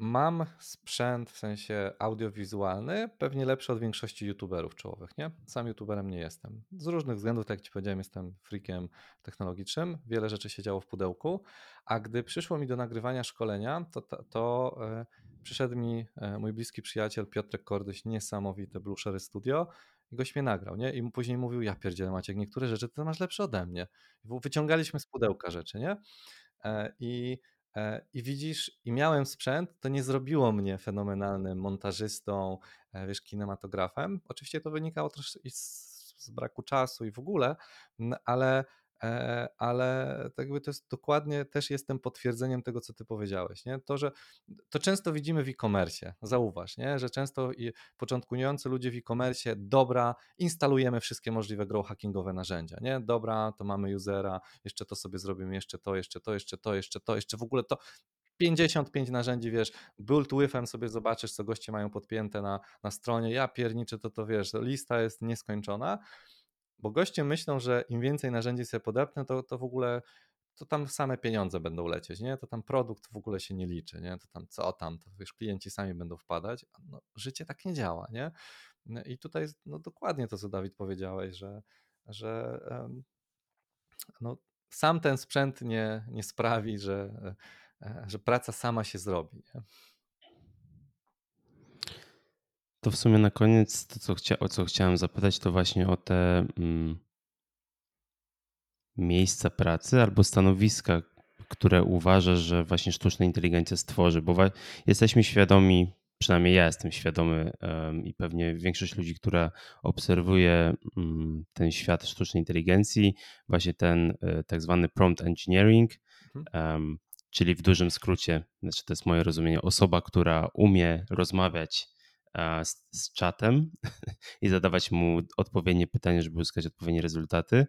Mam sprzęt w sensie audiowizualny, pewnie lepszy od większości youtuberów czołowych, nie? Sam youtuberem nie jestem. Z różnych względów, tak jak ci powiedziałem, jestem freakiem technologicznym. Wiele rzeczy się działo w pudełku, a gdy przyszło mi do nagrywania szkolenia, to, to, to e, przyszedł mi e, mój bliski przyjaciel Piotrek Kordyś, niesamowite Blue Sherry Studio i goś mnie nagrał, nie? I później mówił, ja pierdzielę Maciek, niektóre rzeczy ty masz lepsze ode mnie. Wyciągaliśmy z pudełka rzeczy, nie? E, I I widzisz, i miałem sprzęt, to nie zrobiło mnie fenomenalnym montażystą, e, wiesz, kinematografem. Oczywiście to wynikało też z, z braku czasu i w ogóle, ale E, ale tak jakby to jest dokładnie też jestem potwierdzeniem tego, co ty powiedziałeś. Nie? To, że to często widzimy w e-commerce, zauważ, nie? że często początkujący ludzie w e-commerce, dobra, instalujemy wszystkie możliwe grow hackingowe narzędzia, nie? Dobra, to mamy usera, jeszcze to sobie zrobimy, jeszcze to, jeszcze to, jeszcze to, jeszcze to, jeszcze w ogóle to. 55 narzędzi, wiesz, build withem sobie zobaczysz, co goście mają podpięte na, na stronie, ja pierniczę, to to wiesz, lista jest nieskończona, bo goście myślą, że im więcej narzędzi sobie podepnę, to, to w ogóle to tam same pieniądze będą lecieć, nie? To tam produkt w ogóle się nie liczy, nie? To tam co tam, to wiesz, klienci sami będą wpadać. No, życie tak nie działa, nie? No I tutaj no, dokładnie to, co Dawid powiedziałeś, że, że no, sam ten sprzęt nie, nie sprawi, że, e, że praca sama się zrobi. Nie? To w sumie na koniec to, co chcia, o co chciałem zapytać, to właśnie o te mm, miejsca pracy albo stanowiska, które uważasz, że właśnie sztuczna inteligencja stworzy, bo jesteśmy świadomi, przynajmniej ja jestem świadomy um, i pewnie większość ludzi, która obserwuje um, ten świat sztucznej inteligencji, właśnie ten um, tak zwany prompt engineering, um, czyli w dużym skrócie, znaczy to jest moje rozumienie, osoba, która umie rozmawiać z, z czatem [laughs] i zadawać mu odpowiednie pytania, żeby uzyskać odpowiednie rezultaty.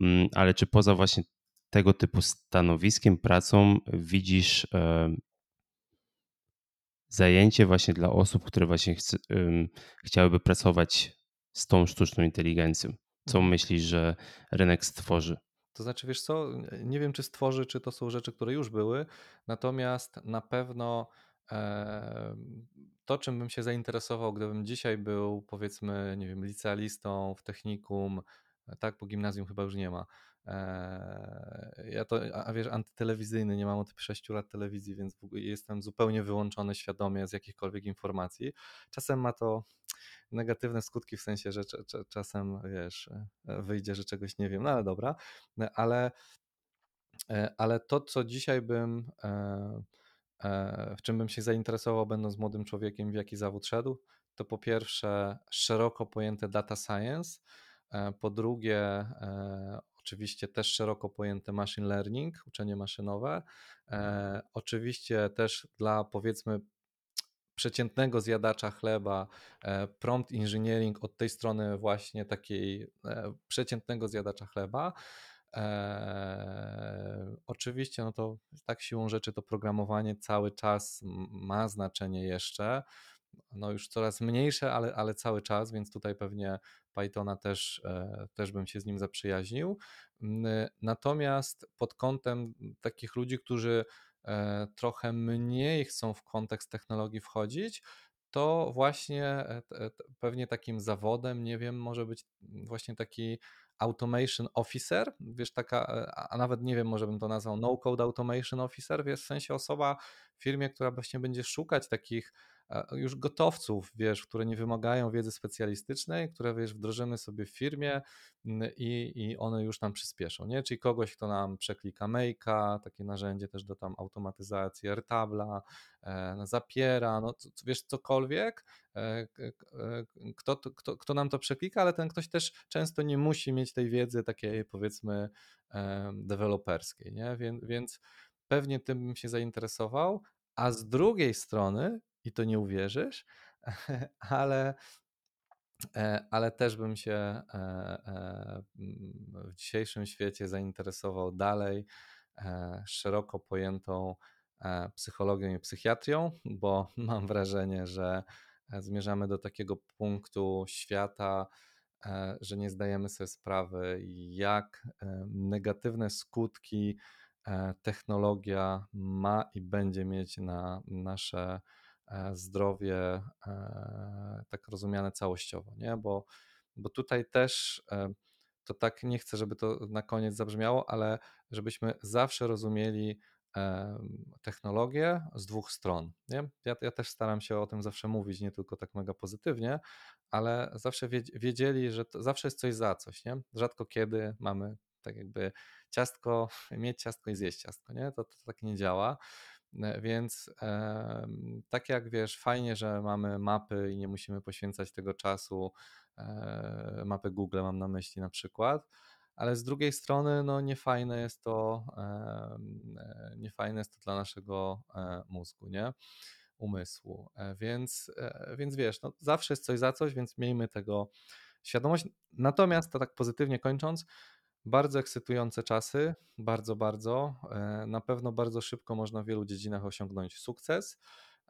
Mm, ale czy poza właśnie tego typu stanowiskiem, pracą widzisz zajęcie właśnie dla osób, które właśnie chce, chciałyby pracować z tą sztuczną inteligencją? Co Mhm. myślisz, że rynek stworzy? To znaczy, wiesz co, nie wiem, czy stworzy, czy to są rzeczy, które już były, natomiast na pewno e, to, czym bym się zainteresował, gdybym dzisiaj był, powiedzmy, nie wiem, licealistą w technikum, tak, bo gimnazjum chyba już nie ma. E, ja to, a wiesz, antytelewizyjny, nie mam od 6 lat telewizji, więc jestem zupełnie wyłączony świadomie z jakichkolwiek informacji. Czasem ma to negatywne skutki w sensie, że cza- cza- czasem wiesz, e, wyjdzie, że czegoś nie wiem, no ale dobra, E, ale, e, ale to, co dzisiaj bym, e, e, w czym bym się zainteresował, będąc młodym człowiekiem, w jaki zawód szedł, to po pierwsze szeroko pojęte data science, e, po drugie e, oczywiście też szeroko pojęte machine learning, uczenie maszynowe, e, oczywiście też dla powiedzmy przeciętnego zjadacza chleba, e, prompt engineering od tej strony właśnie takiej e, przeciętnego zjadacza chleba. E, oczywiście, no to tak siłą rzeczy to programowanie cały czas ma znaczenie jeszcze. No już coraz mniejsze, ale, ale cały czas, więc tutaj pewnie Pythona też, e, też bym się z nim zaprzyjaźnił. Natomiast pod kątem takich ludzi, którzy E, trochę mniej chcą w kontekst technologii wchodzić, to właśnie e, pewnie takim zawodem, nie wiem, może być właśnie taki automation officer, wiesz, taka, e, a nawet nie wiem, może bym to nazwał no-code automation officer, wiesz, w sensie osoba w firmie, która właśnie będzie szukać takich już gotowców, wiesz, które nie wymagają wiedzy specjalistycznej, które, wiesz, wdrożymy sobie w firmie i, i one już nam przyspieszą, nie? Czyli kogoś, kto nam przeklika Make'a, takie narzędzie też do tam automatyzacji, Airtabla, e, zapiera, no wiesz, cokolwiek, e, kto, kto, kto nam to przeklika, ale ten ktoś też często nie musi mieć tej wiedzy takiej powiedzmy deweloperskiej, nie? Więc, więc pewnie tym bym się zainteresował, a z drugiej strony i to nie uwierzysz, [laughs] ale, e, ale też bym się e, e, w dzisiejszym świecie zainteresował dalej szeroko pojętą psychologią i psychiatrią, bo [laughs] mam wrażenie, że zmierzamy do takiego punktu świata, że nie zdajemy sobie sprawy, jak negatywne skutki technologia ma i będzie mieć na nasze zdrowie e, tak rozumiane całościowo, nie? Bo, bo tutaj też e, to tak nie chcę, żeby to na koniec zabrzmiało, ale żebyśmy zawsze rozumieli technologię z dwóch stron. Nie? Ja, ja też staram się o tym zawsze mówić, nie tylko tak mega pozytywnie, ale zawsze wiedzieli, że zawsze jest coś za coś. Nie? Rzadko kiedy mamy tak jakby ciastko, mieć ciastko i zjeść ciastko. Nie? To, to tak nie działa. E, więc tak jak wiesz, fajnie, że mamy mapy i nie musimy poświęcać tego czasu, e, mapy Google mam na myśli na przykład, ale z drugiej strony no niefajne jest to, e, niefajne jest to dla naszego mózgu, nie? umysłu. Więc, więc wiesz, no zawsze jest coś za coś, więc miejmy tego świadomość. Natomiast to tak pozytywnie kończąc, bardzo ekscytujące czasy, bardzo, bardzo. E, na pewno bardzo szybko można w wielu dziedzinach osiągnąć sukces,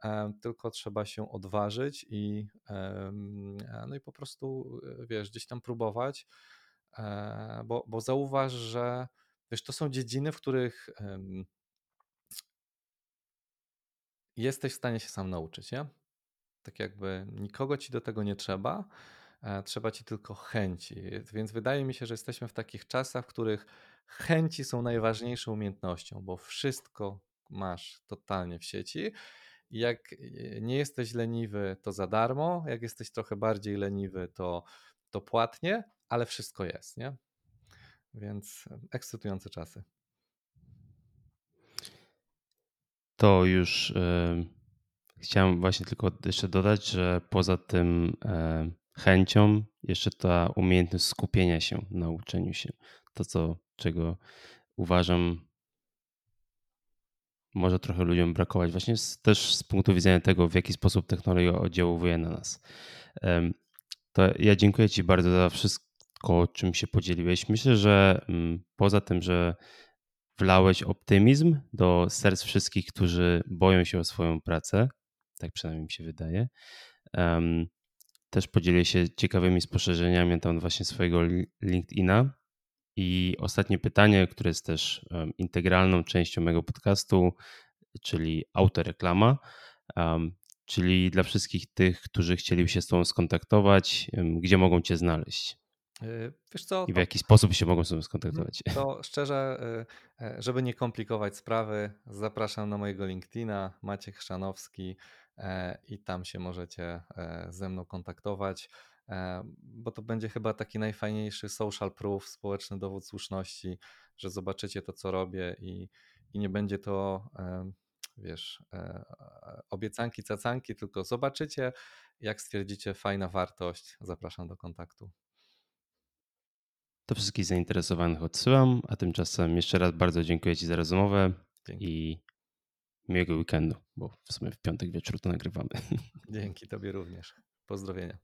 e, tylko trzeba się odważyć i, e, no i po prostu, wiesz, gdzieś tam próbować, bo, bo zauważ, że wiesz, to są dziedziny, w których jesteś w stanie się sam nauczyć, nie? Tak jakby nikogo ci do tego nie trzeba trzeba ci tylko chęci. Więc wydaje mi się, że jesteśmy w takich czasach, w których chęci są najważniejszą umiejętnością, bo wszystko masz totalnie w sieci. Jak e, nie jesteś leniwy, to za darmo. Jak jesteś trochę bardziej leniwy, to, to płatnie, ale wszystko jest, nie? Więc ekscytujące czasy. To już yy, chciałem właśnie tylko jeszcze dodać, że poza tym yy, chęcią, jeszcze ta umiejętność skupienia się na uczeniu się. To, co, czego uważam, może trochę ludziom brakować, właśnie z, też z punktu widzenia tego, w jaki sposób technologia oddziałuje na nas. To ja dziękuję Ci bardzo za wszystko, czym się podzieliłeś. Myślę, że mm, poza tym, że wlałeś optymizm do serc wszystkich, którzy boją się o swoją pracę, Tak przynajmniej mi się wydaje. Też podzielę się ciekawymi spostrzeżeniami tam właśnie swojego LinkedIna. I ostatnie pytanie, które jest też integralną częścią mojego podcastu, czyli autoreklama. Czyli dla wszystkich tych, którzy chcieliby się z Tobą skontaktować, gdzie mogą Cię znaleźć? Y, wiesz co, I w jaki sposób się mogą z Tobą Mhm. skontaktować? to szczerze, y, y, żeby nie komplikować sprawy, zapraszam na mojego LinkedIna, Maciek Chrzanowski e, i tam się możecie e, ze mną kontaktować, e, bo to będzie chyba taki najfajniejszy social proof, społeczny dowód słuszności, że zobaczycie to, co robię i, i nie będzie to, e, wiesz, e, obiecanki, cacanki, tylko zobaczycie, jak stwierdzicie fajna wartość, zapraszam do kontaktu. To wszystkich zainteresowanych odsyłam, a tymczasem jeszcze raz bardzo dziękuję Ci za rozmowę Dzięki. i miłego weekendu, bo w sumie w piątek wieczór to nagrywamy. [laughs] Dzięki Tobie również. Pozdrowienia.